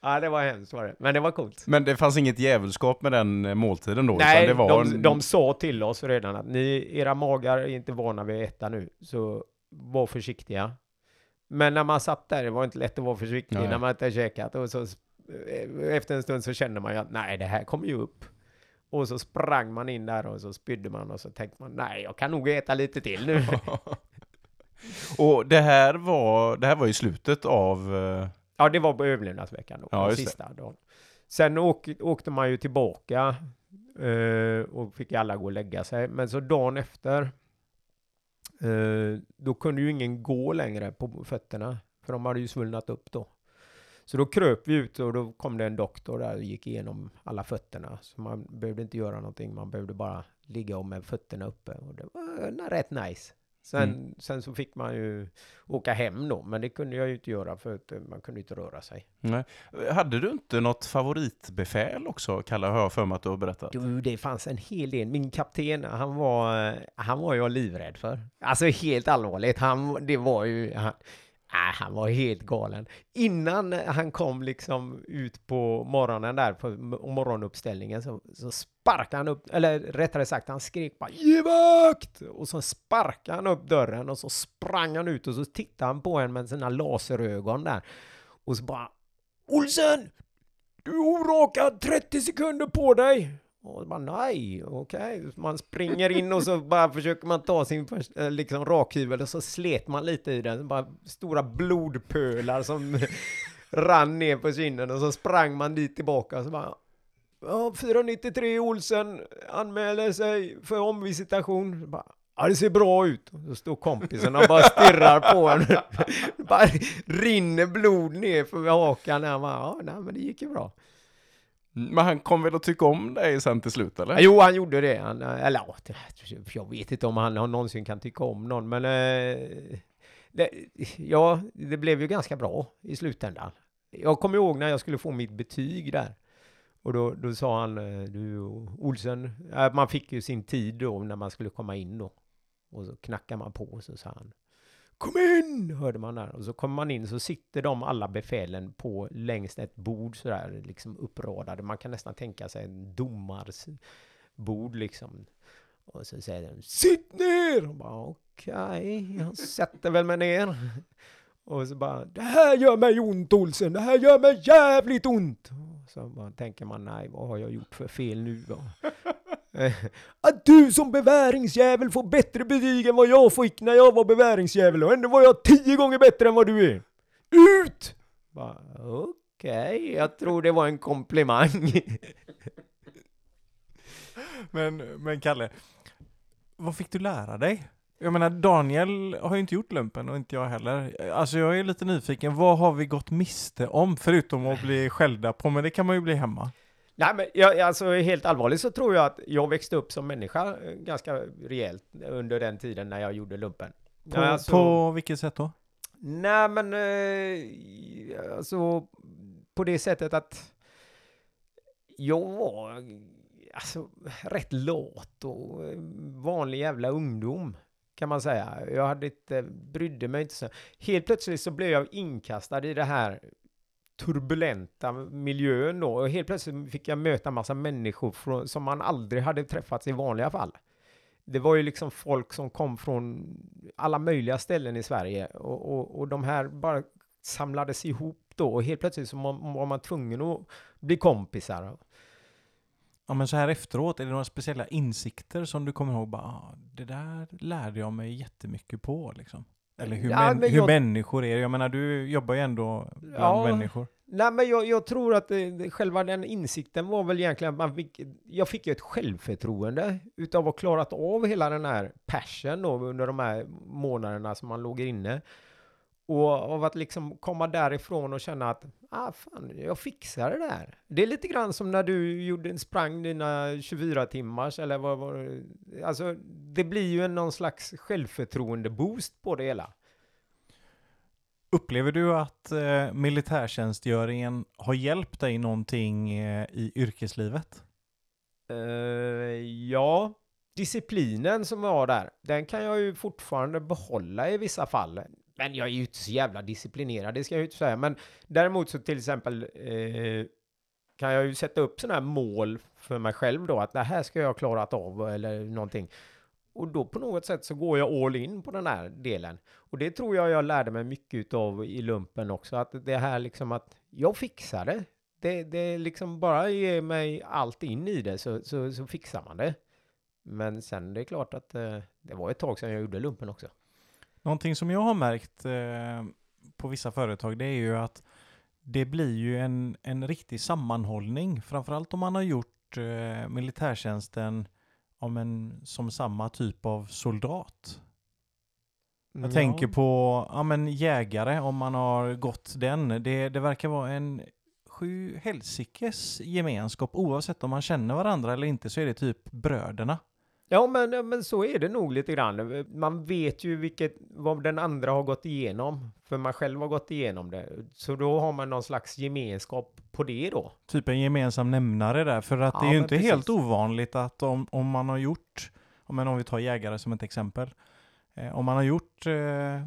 ja, det var hemskt var det. Men det var coolt. Men det fanns inget djävulskap med den eh, måltiden då? Nej, det var de, en... de sa till oss redan att ni, era magar är inte vana vid att äta nu, så var försiktiga. Men när man satt där, det var inte lätt att vara försiktig Nej. när man inte käkat. Och så, eh, efter en stund så kände man ju att nej, det här kommer ju upp. Och så sprang man in där och så spydde man och så tänkte man nej, jag kan nog äta lite till nu. Och det här var, det här var i slutet av... eh, Ja, det var på överlevnadsveckan då, Ja, det. sista dagen. Sen åk, åkte man ju tillbaka eh, och fick alla gå och lägga sig. Men så dagen efter, eh, då kunde ju ingen gå längre på fötterna, för de hade ju svullnat upp då. Så då kröp vi ut och då kom det en doktor där och gick igenom alla fötterna. Så man behövde inte göra någonting, man behövde bara ligga och med fötterna uppe. Och det var eh, rätt nice. Sen, Mm. sen så fick man ju åka hem då, men det kunde jag ju inte göra för att eh, man kunde inte röra sig. Nej. Hade du inte något favoritbefäl också, Kalle, har jag för mig att du har berättat? Du, det fanns en hel del. Min kapten, han var, eh, han var jag livrädd för. Alltså helt allvarligt, han, det var ju, han, äh, han var helt galen. Innan han kom liksom ut på morgonen där, på morgonuppställningen, så, så sparkade han upp, eller rättare sagt, han skrek bara ge vakt! Och så sparkade han upp dörren och så sprang han ut och så tittade han på en med sina laserögon där. Och så bara Olsen! Du är orakad 30 sekunder på dig! Och bara nej, okej. Man springer in och så bara försöker man ta sin eh, liksom rakhyvel och så slet man lite i den. Bara stora blodpölar som rann ner på kinden och så sprang man dit tillbaka och så bara Ja, 493 Olsen anmäler sig för omvisitation. Bara, ja, det ser bra ut. Och så står kompisen och bara stirrar på en. Det bara rinner blod ner för hakan. Han bara, ja, nej, men det gick ju bra. Men han kom väl att tycka om dig sen till slut, eller? Jo, han gjorde det. Han, eller ja, jag vet inte om han någonsin kan tycka om någon, men eh, det, ja, det blev ju ganska bra i slutändan. Jag kommer ihåg när jag skulle få mitt betyg där. Och då, då sa han, eh, du Olsen, eh, man fick ju sin tid då när man skulle komma in då. Och så knackade man på och så sa han Kom in! Hörde man där. Och så kommer man in så sitter de alla befälen på längst ett bord sådär liksom uppradade. Man kan nästan tänka sig en domars bord liksom. Och så säger den Sitt ner! Och bara okej, jag sätter väl mig ner. Och så bara Det här gör mig ont Olsen, det här gör mig jävligt ont! Och så bara tänker man nej, vad har jag gjort för fel nu då? Eh, att du som beväringsjävel får bättre betyg än vad jag fick när jag var beväringsjävel och ändå var jag tio gånger bättre än vad du är! Ut! Okej, Okej, jag tror det var en komplimang. Men, men Kalle, vad fick du lära dig? Jag menar, Daniel har ju inte gjort lumpen och inte jag heller. Alltså jag är lite nyfiken, vad har vi gått miste om? Förutom att bli skällda på, men det kan man ju bli hemma. Nej men jag, alltså helt allvarligt så tror jag att jag växte upp som människa eh, ganska rejält under den tiden när jag gjorde lumpen. På, alltså, på vilket sätt då? nej men eh, alltså på det sättet att jag var alltså rätt lat och eh, vanlig jävla ungdom kan man säga. Jag hade inte, brydde mig inte så. Helt plötsligt så blev jag inkastad i det här turbulenta miljön då och helt plötsligt fick jag möta massa människor från, som man aldrig hade träffats i vanliga fall. Det var ju liksom folk som kom från alla möjliga ställen i Sverige och, och, och de här bara samlades ihop då och helt plötsligt så var var man tvungen att bli kompisar. Ja men så här efteråt, är det några speciella insikter som du kommer ihåg? Bara, ah, det där lärde jag mig jättemycket på liksom. Eller hur, Ja, men hur jag- människor är. Jag menar, du jobbar ju ändå bland Ja. människor. Nej, men jag, jag tror att det, det, själva den insikten var väl egentligen att man fick, jag fick ju ett självförtroende utav att klarat av hela den här passion då under de här månaderna som man låg inne. Och av att liksom komma därifrån och känna att, ah fan, jag fixar det där. Det är lite grann som när du gjorde, sprang dina 24 timmars eller vad var det? Alltså, det blir ju en någon slags självförtroende-boost på det hela. Upplever du att eh, militärtjänstgöringen har hjälpt dig någonting eh, i yrkeslivet? Eh, ja, disciplinen som var där, den kan jag ju fortfarande behålla i vissa fall. Men jag är ju inte så jävla disciplinerad, det ska jag ju inte säga. Men däremot så till exempel eh, kan jag ju sätta upp sådana här mål för mig själv då, att det här ska jag ha klarat av eller någonting. Och då på något sätt så går jag all in på den här delen. Och det tror jag jag lärde mig mycket av i lumpen också, att det här liksom att jag fixar det. Det, det liksom bara ger mig allt in i det så, så, så fixar man det. Men sen det är klart att eh, det var ett tag sedan jag gjorde lumpen också. Någonting som jag har märkt eh, på vissa företag det är ju att det blir ju en, en riktig sammanhållning. Framförallt om man har gjort eh, militärtjänsten om en, som samma typ av soldat. Jag tänker på ja, men jägare, om man har gått den. Det, det verkar vara en sju helsikes gemenskap. Oavsett om man känner varandra eller inte så är det typ bröderna. Ja, men, men så är det nog lite grann. Man vet ju vilket, vad den andra har gått igenom, för man själv har gått igenom det. Så då har man någon slags gemenskap på det då. Typ en gemensam nämnare där. För att Ja, det är ju inte precis. helt ovanligt att om, om man har gjort, om, men om vi tar jägare som ett exempel. Eh, om man har gjort eh, eh,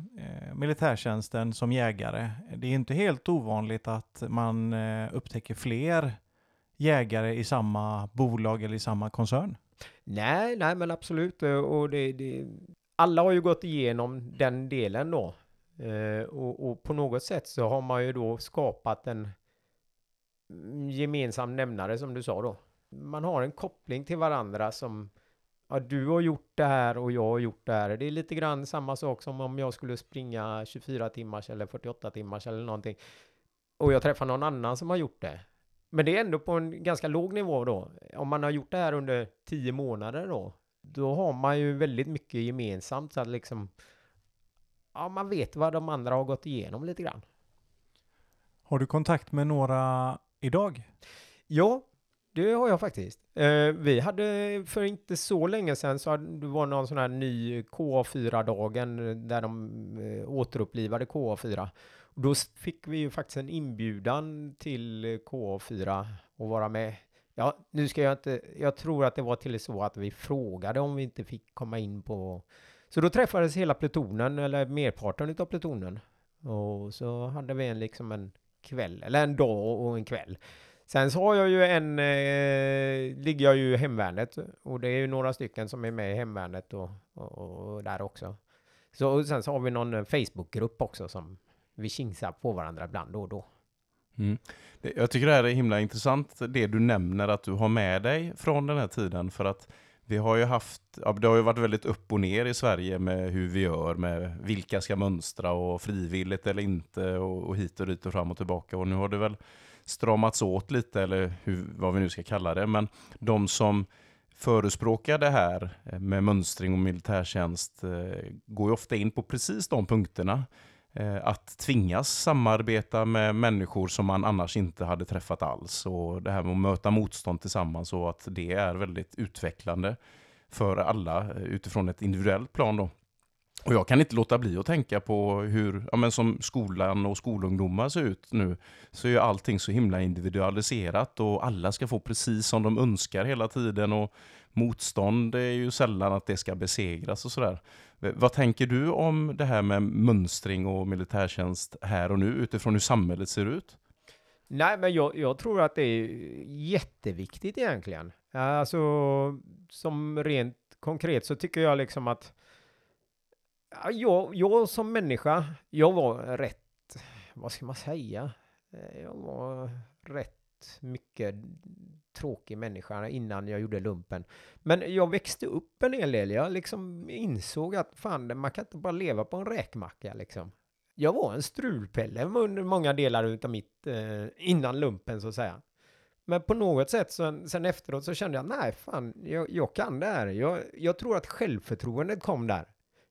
militärtjänsten som jägare, det är inte helt ovanligt att man eh, upptäcker fler jägare i samma bolag eller i samma koncern. Nej, nej, men absolut. Eh, och det, det, alla har ju gått igenom den delen då. Eh, och, och på något sätt så har man ju då skapat en gemensam nämnare som du sa då. Man har en koppling till varandra som Ja, du har gjort det här och jag har gjort det här. Det är lite grann samma sak som om jag skulle springa 24 timmars eller 48 timmars eller någonting. Och jag träffar någon annan som har gjort det. Men det är ändå på en ganska låg nivå då. Om man har gjort det här under 10 månader då. Då har man ju väldigt mycket gemensamt så att liksom. Ja, man vet vad de andra har gått igenom lite grann. Har du kontakt med några idag? Ja, det har jag faktiskt. Eh, vi hade för inte så länge sedan så det var någon sån här ny KA4-dagen där de eh, återupplivade KA4. Och då fick vi ju faktiskt en inbjudan till KA4 att vara med. Ja, nu ska jag inte, jag tror att det var till så att vi frågade om vi inte fick komma in på... Så då träffades hela plutonen, eller merparten av plutonen. Och så hade vi en liksom en kväll, eller en dag och en kväll. Sen så har jag ju en, eh, ligger jag ju i hemvärnet och det är ju några stycken som är med i hemvärnet och, och, och där också. Så och sen så har vi någon eh, Facebookgrupp också som vi kingsar på varandra ibland då och då. Mm. Jag tycker det här är himla intressant, det du nämner att du har med dig från den här tiden. För att vi har ju haft, ja, det har ju varit väldigt upp och ner i Sverige med hur vi gör, med vilka ska mönstra och frivilligt eller inte och, och hit och dit och fram och tillbaka. Och nu har det väl stramats åt lite, eller hur, vad vi nu ska kalla det. Men de som förespråkar det här med mönstring och militärtjänst eh, går ju ofta in på precis de punkterna. Eh, att tvingas samarbeta med människor som man annars inte hade träffat alls. Och det här med att möta motstånd tillsammans och att det är väldigt utvecklande för alla eh, utifrån ett individuellt plan. Då. Och jag kan inte låta bli att tänka på hur, ja men som skolan och skolungdomar ser ut nu, så är ju allting så himla individualiserat och alla ska få precis som de önskar hela tiden och motstånd är ju sällan att det ska besegras och sådär. Vad tänker du om det här med mönstring och militärtjänst här och nu utifrån hur samhället ser ut? Nej, men jag, jag tror att det är jätteviktigt egentligen. Alltså, som rent konkret så tycker jag liksom att ja, jag, jag som människa, jag var rätt, vad ska man säga? Eh, jag var rätt mycket tråkig människa innan jag gjorde lumpen. Men jag växte upp en hel del. Jag liksom insåg att fan, man kan inte bara leva på en räkmacka liksom. Jag var en strulpelle under många delar utav mitt, eh, innan lumpen så att säga. Men på något sätt sen, sen efteråt så kände jag, nej fan, jag, jag kan det här. Jag, jag tror att självförtroendet kom där.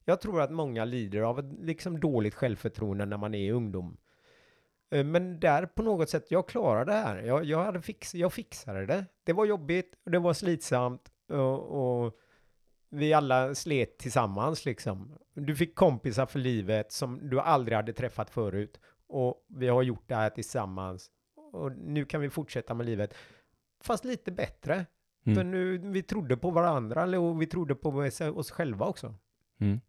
Jag tror att många lider av ett liksom dåligt självförtroende när man är ungdom. Eh, Men där på något sätt, jag klarade det här. Jag, jag, hade fix, jag fixade det. Det var jobbigt, och det var slitsamt och, och vi alla slet tillsammans liksom. Du fick kompisar för livet som du aldrig hade träffat förut. Och vi har gjort det här tillsammans. Och nu kan vi fortsätta med livet. Fast lite bättre. Mm. För nu, vi trodde på varandra och vi trodde på oss- oss själva också. Mm.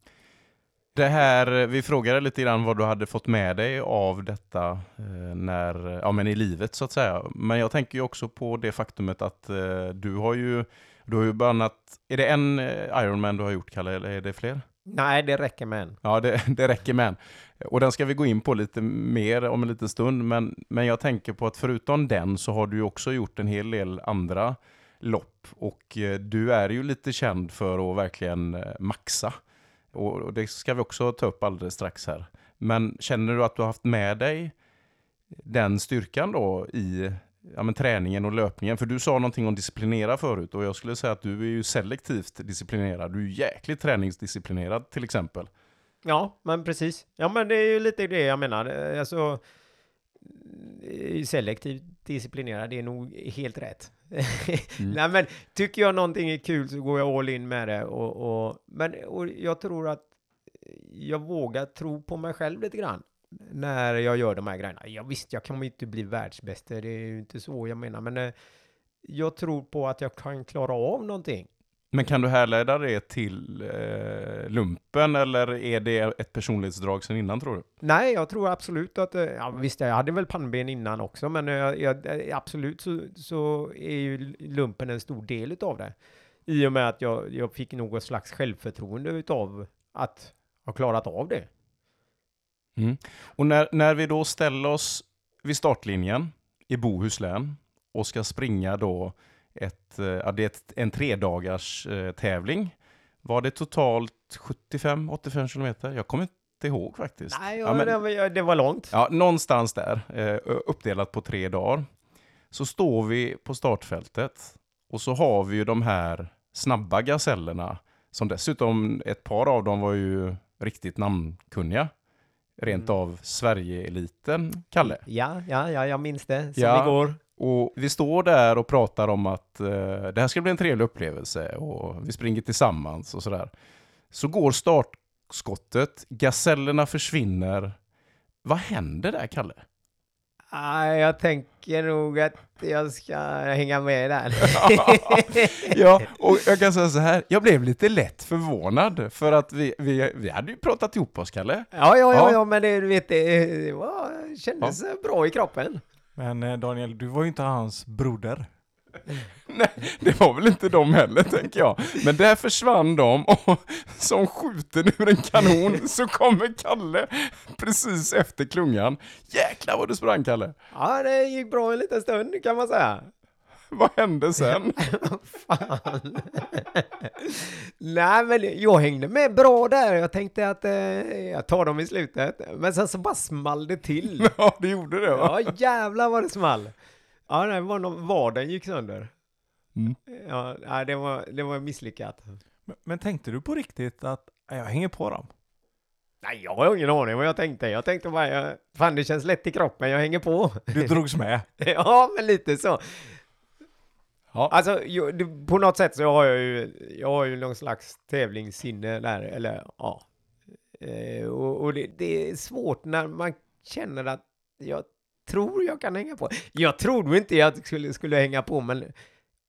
Det här, vi frågade lite grann vad du hade fått med dig av detta eh, när, ja, men i livet så att säga. Men jag tänker ju också på det faktumet att eh, du har ju, du har ju bannat, är det en eh, Ironman du har gjort Kalle, eller är det fler? Nej, det räcker med en. Ja, det, det räcker med en. Och den ska vi gå in på lite mer om en liten stund. Men, men jag tänker på att förutom den så har du ju också gjort en hel del andra lopp. Och du är ju lite känd för att verkligen maxa. Och, och det ska vi också ta upp alldeles strax här. Men känner du att du har haft med dig den styrkan då i ja, men träningen och löpningen? För du sa någonting om disciplinera förut och jag skulle säga att du är ju selektivt disciplinerad. Du är jäkligt träningsdisciplinerad till exempel. Ja, men precis. Ja, men det är ju lite det jag menar. Eh, alltså, selektivt disciplinerad, det är nog helt rätt. Mm. Nej, men tycker jag någonting är kul så går jag all in med det. Och, och, men och jag tror att jag vågar tro på mig själv lite grann när jag gör de här grejerna. Ja, visst, jag kommer inte bli världsbäst, det är ju inte så jag menar, men eh, jag tror på att jag kan klara av någonting. Men kan du härleda det till eh, lumpen eller är det ett personlighetsdrag sedan innan tror du? Nej, jag tror absolut att, eh, ja, visst jag hade väl pannben innan också, men eh, jag, eh, absolut så, så är ju lumpen en stor del utav det. I och med att jag, jag fick något slags självförtroende utav att ha klarat av det. Och när, när vi då ställer oss vid startlinjen i Bohuslän och ska springa då ett, eh, ja, det är ett, en tredagars eh, tävling. Var det totalt 75-85 kilometer? Jag kommer inte ihåg faktiskt. Nej, Ja, men- det, var, det var långt. Ja, någonstans där, eh, uppdelat på tre dagar. Så står vi på startfältet och så har vi ju de här snabba gasellerna som dessutom, ett par av dem var ju riktigt namnkunniga. Rent Mm. av Sverige-eliten, Kalle. Ja, ja, ja, jag minns det som Ja. igår. Och vi står där och pratar om att eh, det här ska bli en trevlig upplevelse och vi springer tillsammans och sådär. Så går startskottet, gasellerna försvinner. Vad händer där, Kalle? Nej, jag tänker nog att jag ska hänga med där. ja, och jag kan säga så här, jag blev lite lätt förvånad för att vi, vi, vi hade ju pratat ihop oss, Kalle. Ja, ja, ja, Ja. ja, men det, du vet, det var, kändes bra i kroppen. Men eh, Daniel, du var ju inte hans broder. Nej, det var väl inte de heller, tänker jag. Men där försvann de och som skjuten ur en kanon så kommer Kalle precis efter klungan. Jäklar vad du sprang, Kalle! Ja, det gick bra en liten stund kan man säga. Vad hände sen? Fan. Nej, men jag hängde med bra där. Jag tänkte att eh, jag tar dem i slutet. Men sen så bara small det till. Ja, det gjorde det va? Ja, jävlar vad det small. Ja, det var någon, vaden gick sönder. Mm. Ja, det var, det var misslyckat. Men, men tänkte du på riktigt att "Ja, jag hänger på dem? Nej, jag har ingen aning vad jag tänkte. Jag tänkte bara, jag, fan det känns lätt i kroppen, jag hänger på. Du drogs med. ja, men lite så. Ja. Alltså, på något sätt så har jag ju, jag har ju någon slags tävlingssinne där, eller ja. Eh, och och det, det är svårt när man känner att jag tror jag kan hänga på. Jag trodde inte jag skulle, skulle hänga på, men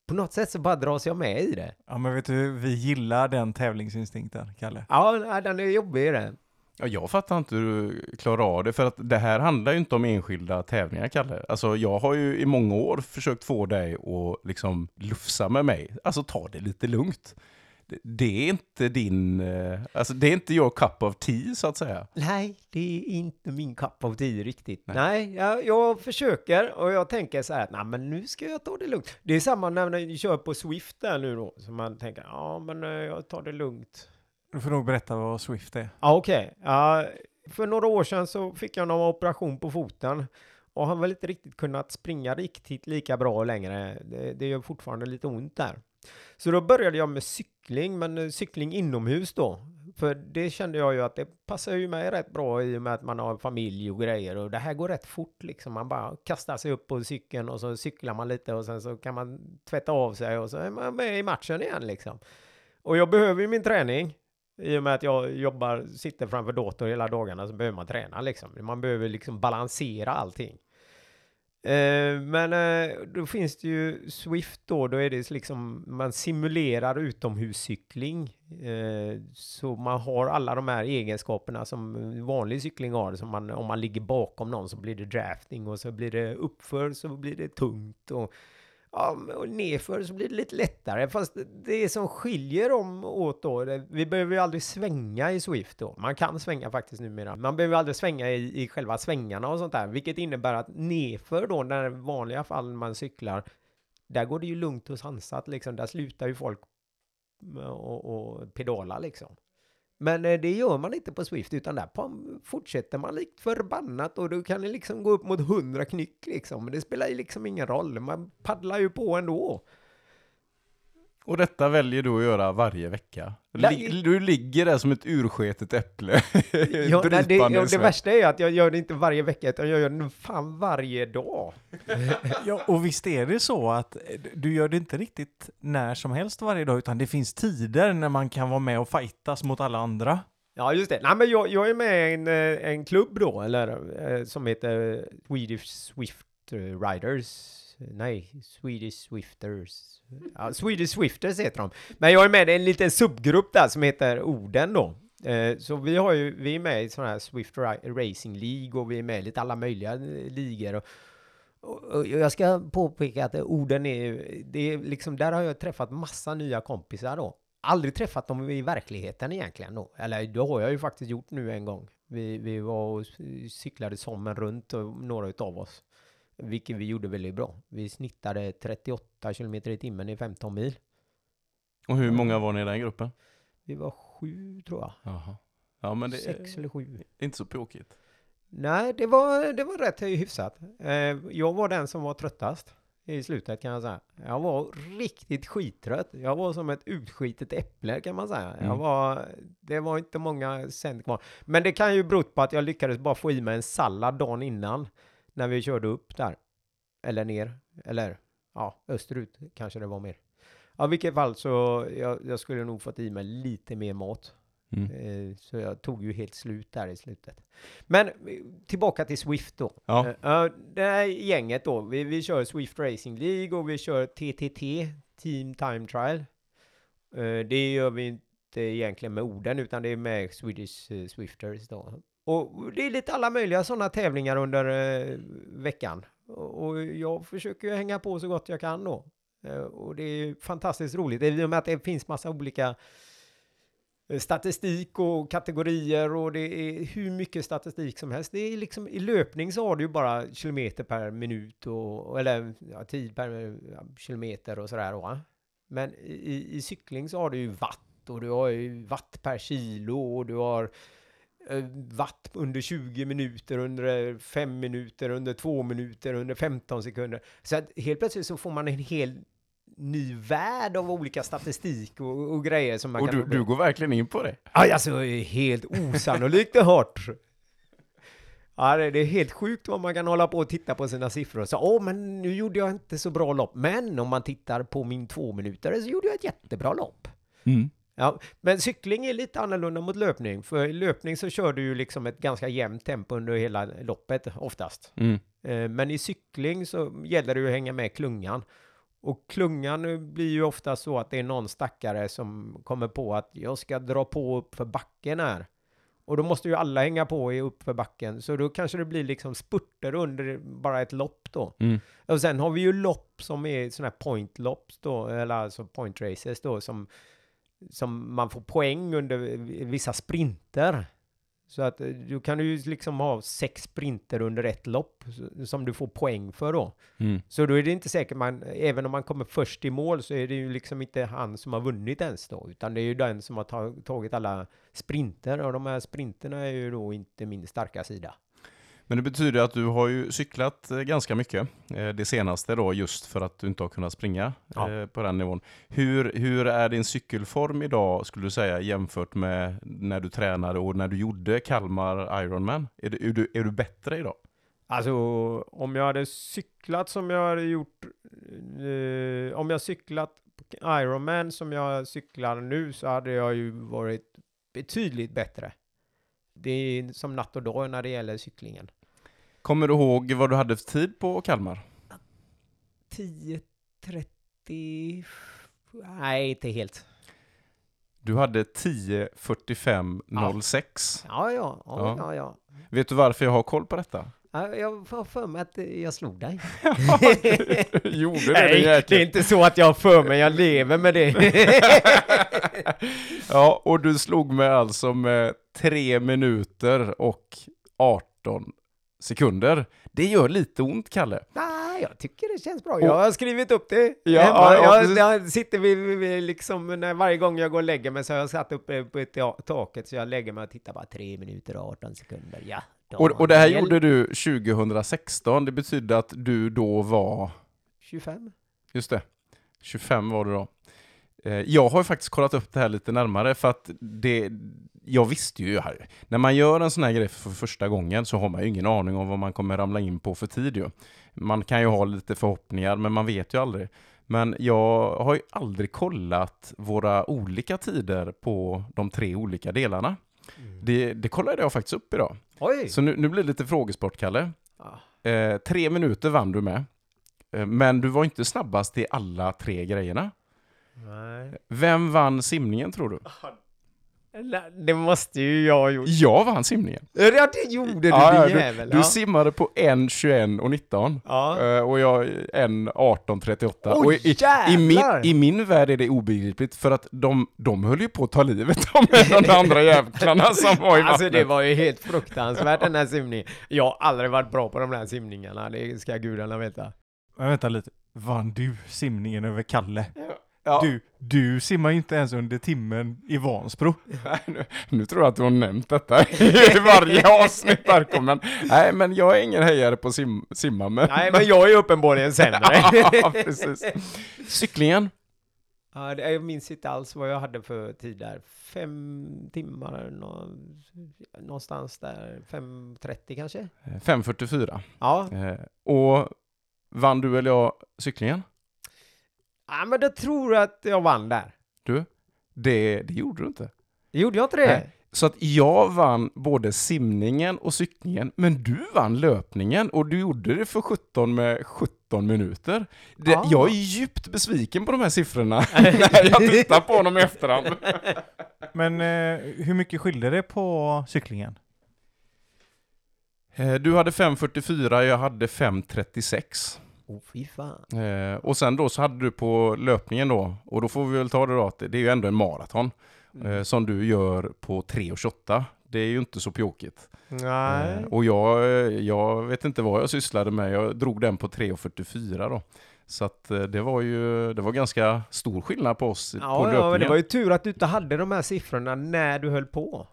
på något sätt så bara dras jag med i det. Ja men vet du, vi gillar den tävlingsinstinkten, Kalle. Ja, den är jobbig den. Ja, jag fattar inte hur du klarar av det, för att det här handlar ju inte om enskilda tävlingar, Kalle. Alltså, jag har ju i många år försökt få dig att liksom lufsa med mig. Alltså, ta det lite lugnt. Det, det är inte din, eh, alltså det är inte your cup of tea, så att säga. Nej, det är inte min cup of tea riktigt. Nej. Nej, jag, jag försöker och jag tänker så här att nej, men nu ska jag ta det lugnt. Det är samma när ni kör på Swift där nu då, så man tänker ja, men eh, jag tar det lugnt. Du får nog berätta vad Swift är. Ja, okej. Ja, för några år sedan så fick jag någon operation på foten och har väl inte riktigt kunnat springa riktigt lika bra längre. Det, det gör fortfarande lite ont där. Så då började jag med cykling, men eh, cykling inomhus då. För det kände jag ju att det passar ju mig rätt bra i och med att man har familj och grejer och det här går rätt fort liksom. Man bara kastar sig upp på cykeln och så cyklar man lite och sen så kan man tvätta av sig och så är man med i matchen igen liksom. Och jag behöver ju min träning. I och med att jag jobbar, sitter framför dator hela dagarna så behöver man träna liksom. Man behöver liksom balansera allting. Eh, men eh, då finns det ju Swift då, då är det liksom, man simulerar utomhuscykling. Eh, så man har alla de här egenskaperna som vanlig cykling har. Som man, om man ligger bakom någon så blir det drafting och så blir det uppför så blir det tungt. Och, ja, och nerför så blir det lite lättare. Fast det som skiljer dem åt då, det, vi behöver ju aldrig svänga i Swift då. Man kan svänga faktiskt numera. Man behöver aldrig svänga i, i själva svängarna och sånt där. Vilket innebär att nerför då, när i vanliga fall man cyklar, där går det ju lugnt och sansat liksom. Där slutar ju folk och, och pedala liksom. Men eh, det gör man inte på Swift, utan där fortsätter man likt förbannat och då kan det liksom gå upp mot 100 knyck liksom. Men det spelar ju liksom ingen roll, man paddlar ju på ändå. Och detta väljer du att göra varje vecka. Lig- Du ligger där som ett ursketet äpple. Ja, nej, det, ja, det värsta är att jag gör det inte varje vecka, utan jag gör det fan varje dag. Ja, och visst är det så att eh, du gör det inte riktigt när som helst varje dag, utan det finns tider när man kan vara med och fightas mot alla andra. Ja, just det. Nej, men jag, jag är med i en, eh, en klubb då, eller eh, som heter Swedish Swift Riders. Nej, Swedish Swifters. Ja, Swedish Swifters heter de. Men jag är med i en liten subgrupp där som heter Oden då. Eh, Så vi har ju, vi är med i sådana här Swift Racing League och vi är med i lite alla möjliga eh, ligor. Och, och, och jag ska påpeka att Oden är, det är liksom, där har jag träffat massa nya kompisar då. Aldrig träffat dem i verkligheten egentligen då. Eller det har jag ju faktiskt gjort nu en gång. Vi, vi var och cyklade sommen runt och några utav oss. Vilket vi gjorde väldigt bra. Vi snittade 38 kilometer i timmen i 15 mil. Och hur många var ni i den gruppen? Vi var sju tror jag. Jaha. Ja, men det Sex är eller sju. inte så påkigt. Nej, det var, det var rätt hyfsat. Eh, jag var den som var tröttast i slutet kan jag säga. Jag var riktigt skittrött. Jag var som ett utskitet äpple kan man säga. Jag Mm. var, det var inte många cent kvar. Men det kan ju bero på att jag lyckades bara få i mig en sallad dagen innan när vi körde upp där. Eller ner. Eller ja, österut kanske det var mer. Ja, i vilket fall så jag, jag skulle nog fått i mig lite mer mat. Mm. Eh, Så jag tog ju helt slut där i slutet. Men eh, tillbaka till Swift då. Ja. Eh, ja, det här gänget då, vi, vi kör Swift Racing League och vi kör TTT, Team Time Trial. Det gör vi inte egentligen med orden, utan det är med Swedish Swifters då. Och det är lite alla möjliga sådana tävlingar under eh, veckan. Och jag försöker ju hänga på så gott jag kan då. Eh, Och det är fantastiskt roligt. I och med att det finns massa olika eh, statistik och kategorier och det är hur mycket statistik som helst. Det är liksom i löpning så har du ju bara kilometer per minut och eller ja, tid per ja, kilometer och sådär. Va? Men i, i cykling så har du ju watt och du har ju watt per kilo och du har eh, watt under 20 minuter, under 5 minuter, under 2 minuter, under 15 sekunder. Så att helt plötsligt så får man en hel ny värld av olika statistik och, och grejer som man Och kan... du, du går verkligen in på det. Aj, alltså, helt osannolikt hårt. Ja, det är helt sjukt vad man kan hålla på och titta på sina siffror och säga åh, men nu gjorde jag inte så bra lopp. Men om man tittar på min två minuter så gjorde jag ett jättebra lopp. Ja, men cykling är lite annorlunda mot löpning. För i löpning så kör du ju liksom ett ganska jämnt tempo under hela loppet oftast. Mm. Eh, Men i cykling så gäller det ju att hänga med klungan. Och klungan eh, blir ju ofta så att det är någon stackare som kommer på att jag ska dra på upp för backen här. Och då måste ju alla hänga på i upp för backen. Så då kanske det blir liksom spurter under bara ett lopp då. Mm. Och sen har vi ju lopp som är sådana här point-lopp då, eller alltså point races då, som, som man får poäng under vissa sprinter. Så att eh, du kan ju liksom ha sex sprinter under ett lopp som du får poäng för då. Mm. Så då är det inte säkert man, även om man kommer först i mål så är det ju liksom inte han som har vunnit ens då, utan det är ju den som har ta- tagit alla sprinter och de här sprinterna är ju då inte min starka sida. Men det betyder att du har ju cyklat eh, ganska mycket eh, det senaste då just för att du inte har kunnat springa Ja. eh, på den nivån. Hur, hur är din cykelform idag skulle du säga jämfört med när du tränade och när du gjorde Kalmar Ironman? Är du, är du, är du bättre idag? Alltså om jag hade cyklat som jag hade gjort, eh, om jag cyklat Ironman som jag cyklar nu så hade jag ju varit betydligt bättre. Det är som natt och dag när det gäller cyklingen. Kommer du ihåg vad du hade för tid på Kalmar? 10.30... Nej, inte helt. Du hade 10.45.06. Ja, ja, ja, Ja. ja. ja. Vet du varför jag har koll på detta? ja jag har för mig att jag slog dig. Gjorde det, Nej, din det är jäkel. inte så att jag har för mig, jag lever med det. Ja, och du slog mig alltså med 3 minuter och 18 sekunder. Det gör lite ont, Kalle. Nej, jag tycker det känns bra. Jag har skrivit upp det. Ja, hemma. ja, ja, jag, jag sitter vid, vid, liksom, när varje gång jag går och lägger mig så har jag satt upp eh, på ett ta- taket så jag lägger mig och tittar bara 3 minuter och 18 sekunder. Ja. Och, och det här gjorde du 2016. Det betyder att du då var, 25. just det, 25 var du då. Eh, Jag har ju faktiskt kollat upp det här lite närmare för att det, jag visste ju här, när man gör en sån här grej för första gången så har man ju ingen aning om vad man kommer ramla in på för tid ju. Man kan ju ha lite förhoppningar men man vet ju aldrig. Men jag har ju aldrig kollat våra olika tider på de tre olika delarna. Det, det kollade jag faktiskt upp idag. Oj! Så nu, nu blir det lite frågesport, Kalle. Ja. Eh, tre minuter vann du med. Eh, men du var inte snabbast i alla tre grejerna. Nej. Vem vann simningen tror du? Det måste ju jag ha gjort. Jag vann simningen. Ja, det gjorde du, Ja, ja, din du, jävel. du simmade på 1, 21 och 19. ja. Eh, och jag 1, 18, 38. Oj, och i, i, min! I min värld är det obegripligt för att de, de höll ju på att ta livet av de andra jävlarna som var i Alltså vattnet. det var ju helt fruktansvärt den här simningen. Jag har aldrig varit bra på de här simningarna, det ska gudarna veta. Men vänta lite. Vann du simningen över Kalle? Ja. Du, du simmar ju inte ens under timmen i Vansbro. Nej, nu, nu tror jag att du har nämnt detta i varje avsnitt här. Nej, men jag är ingen hejare på sim, simma, men... Nej, men jag är uppenbarligen sämre. ja, precis. Cyklingen? ja, det, jag minns inte alls vad jag hade för tid där. Fem timmar, nå, någonstans där. 5.30 kanske? Eh, 5.44. Ja. Eh, och vann du eller jag cyklingen? Ja, men då tror jag att jag vann där. Du? Det, det gjorde du inte. Gjorde jag inte det? Nej. Så att jag vann både simningen och cyklingen, men du vann löpningen och du gjorde det för 17 med 17 minuter. Det, Ah. Jag är djupt besviken på de här siffrorna när jag tittar på dem i efterhand. Men eh, hur mycket skilde det på cyklingen? Eh, Du hade 5.44, jag hade 5.36. Åh fy fan. Eh, och sen då så hade du på löpningen då, och då får vi väl ta det då att det är ju ändå en maraton eh, som du gör på 3.28. Det är ju inte så pjåkigt. Nej. Eh, och jag, eh, jag vet inte vad jag sysslade med, jag drog den på 3.44 då. Så att eh, det var ju, det var ganska stor skillnad på oss på Ja, löpningen. ja, men det var ju tur att du inte hade de här siffrorna när du höll på.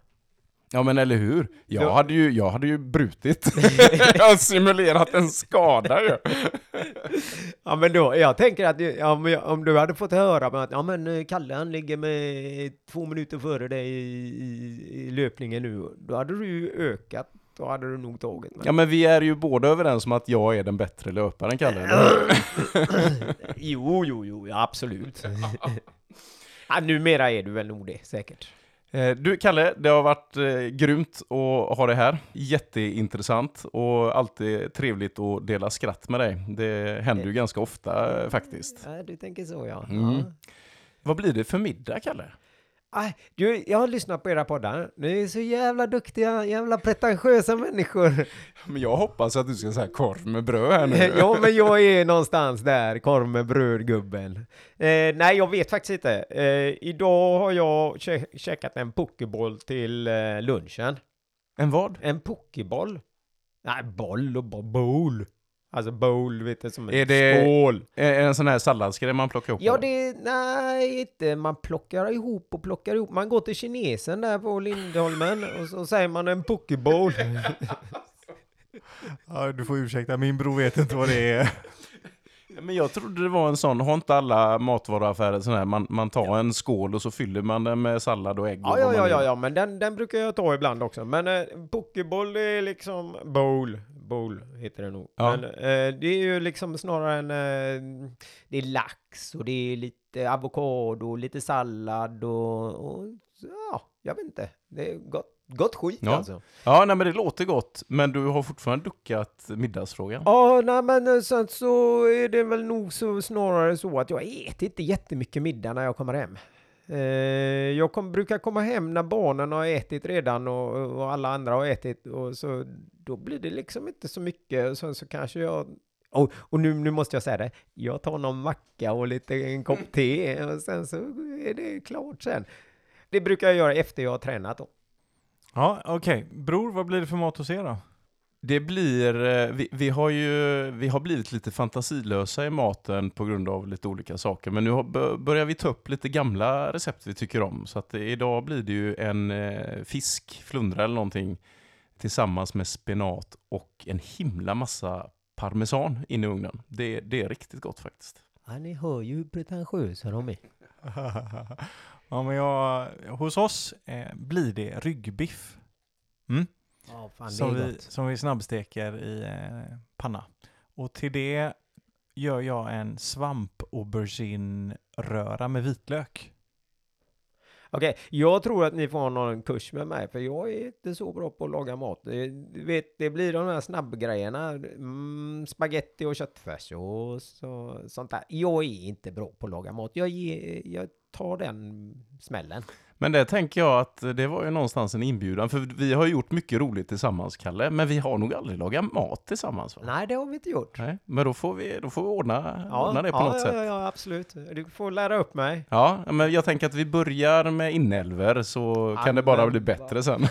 Ja men eller hur? Jag, Då- hade, ju, jag hade ju brutit. jag har simulerat en skada ju. Ja men då, jag tänker att ja, jag- om du hade fått höra att ja men eh, Kalle han ligger med två minuter före dig i, i, i löpningen nu, då hade du ju ökat. Då hade du nog tagit mig. Ja men vi är ju båda överens om att jag är den bättre löparen Kalle. jo, jo, jo, ja, absolut. ja, numera är du väl nog det, säkert. Eh, Du Kalle, det har varit eh, grymt att ha dig här. Jätteintressant och alltid trevligt att dela skratt med dig. Det händer ju ganska ofta eh, faktiskt. Ja, du tänker så ja. Mm. ja. Vad blir det för middag Kalle? Du, jag har lyssnat på era poddar. Ni är så jävla duktiga, jävla pretentiösa människor. Men jag hoppas att du ska säga korv med bröd här nu. ja, men jag är någonstans där, korv med bröd, gubben. Eh, nej, jag vet faktiskt inte. Eh, idag har jag kä- käkat en pokeboll till eh, lunchen. En vad? En pokeboll? Nej, boll och bo- bowl. Alltså bowl, vet du, som en Är det- skål. En sån här salladsgrej man plockar ihop? Ja, det, nej, inte. Man plockar ihop och plockar ihop. Man går till kinesen där på Lindholmen och så säger man en pokebowl. Ja, du får ursäkta, min bror vet inte vad det är. Men jag trodde det var en sån, har inte alla matvaruaffärer sån här, man, man tar en skål och så fyller man den med sallad och ägg och Ja, vad ja, ja, ja, ja, men den, den brukar jag ta ibland också. Men eh, pokeboll är liksom bowl. Bowl heter det nog. Ja. Men eh, det är ju liksom snarare en... Eh, det är lax och det är lite avokado och lite sallad och, och ja, jag vet inte. Det är gott, gott skit Ja. alltså. Ja, nej men det låter gott, men du har fortfarande duckat middagsfrågan. Ja, nej men eh, sen så är det väl nog så snarare så att jag äter inte jättemycket middag när jag kommer hem. Eh, jag kom, brukar komma hem när barnen har ätit redan och, och alla andra har ätit och så då blir det liksom inte så mycket. Och sen så kanske jag och, och nu, nu måste jag säga det, jag tar någon macka och lite en kopp te och sen så är det klart sen. Det brukar jag göra efter jag har tränat då. Ja, okej. Bror, vad blir det för mat hos er då? Det blir, eh, vi, vi har ju, vi har blivit lite fantasilösa i maten på grund av lite olika saker, men nu har, bör- börjar vi ta upp lite gamla recept vi tycker om. Så att idag blir det ju en eh, fisk, flundra eller någonting, tillsammans med spenat och en himla massa parmesan in i ugnen. Det, det är riktigt gott faktiskt. Ja, ni hör ju hur pretentiösa de är. ja, men jag, hos oss eh, blir det ryggbiff. Mm. Ja, fan, Som vi, som vi snabbsteker i eh, panna. Och till det gör jag en svamp aubergine-röra med vitlök. Okej, jag tror att ni får ha någon kurs med mig, för jag är inte så bra på att laga mat. Det, du vet, det blir de här snabbgrejerna, mm, spaghetti och köttfärssås och sånt där. Jag är inte bra på att laga mat. Jag, ger, jag tar den smällen. Men det tänker jag att det var ju någonstans en inbjudan, för vi har gjort mycket roligt tillsammans, Kalle, men vi har nog aldrig lagat mat tillsammans va? Nej, det har vi inte gjort. Nej, men då får vi, då får vi ordna, ordna det på ja, något ja, sätt. Ja, ja, absolut. Du får lära upp mig. Ja, men jag tänker att vi börjar med inälvor så kan det bara bli bättre sen.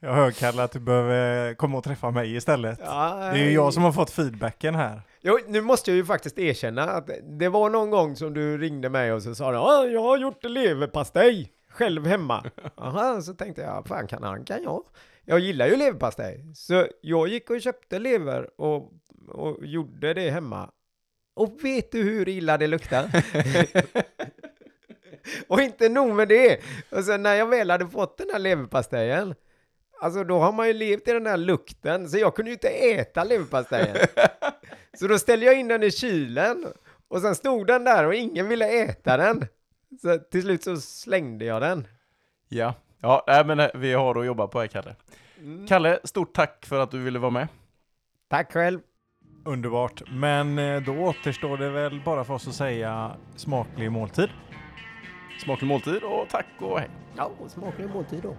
Jag hör Kalle att du behöver komma och träffa mig istället. Ja, Det är ju jag som har fått feedbacken här. Jo, nu måste jag ju faktiskt erkänna att det var någon gång som du ringde mig och så sa du "Ja, jag har gjort leverpastej själv hemma. Aha, så tänkte jag, fan kan han kan jag. Jag gillar ju leverpastej. Så jag gick och köpte lever och, och gjorde det hemma. Och vet du hur illa det luktar? och inte nog med det. Och sen när jag väl hade fått den här leverpastejen, alltså då har man ju levt i den här lukten, så jag kunde ju inte äta leverpastejen. Så då ställde jag in den i kylen och sen stod den där och ingen ville äta den. Så till slut så slängde jag den. Ja, ja nej, men eh, vi har att jobba på här, Kalle. Mm. Kalle, stort tack för att du ville vara med. Tack själv. Underbart. Men eh, då återstår det väl bara för oss att säga smaklig måltid. Smaklig måltid och tack och hej. Ja, smaklig måltid då.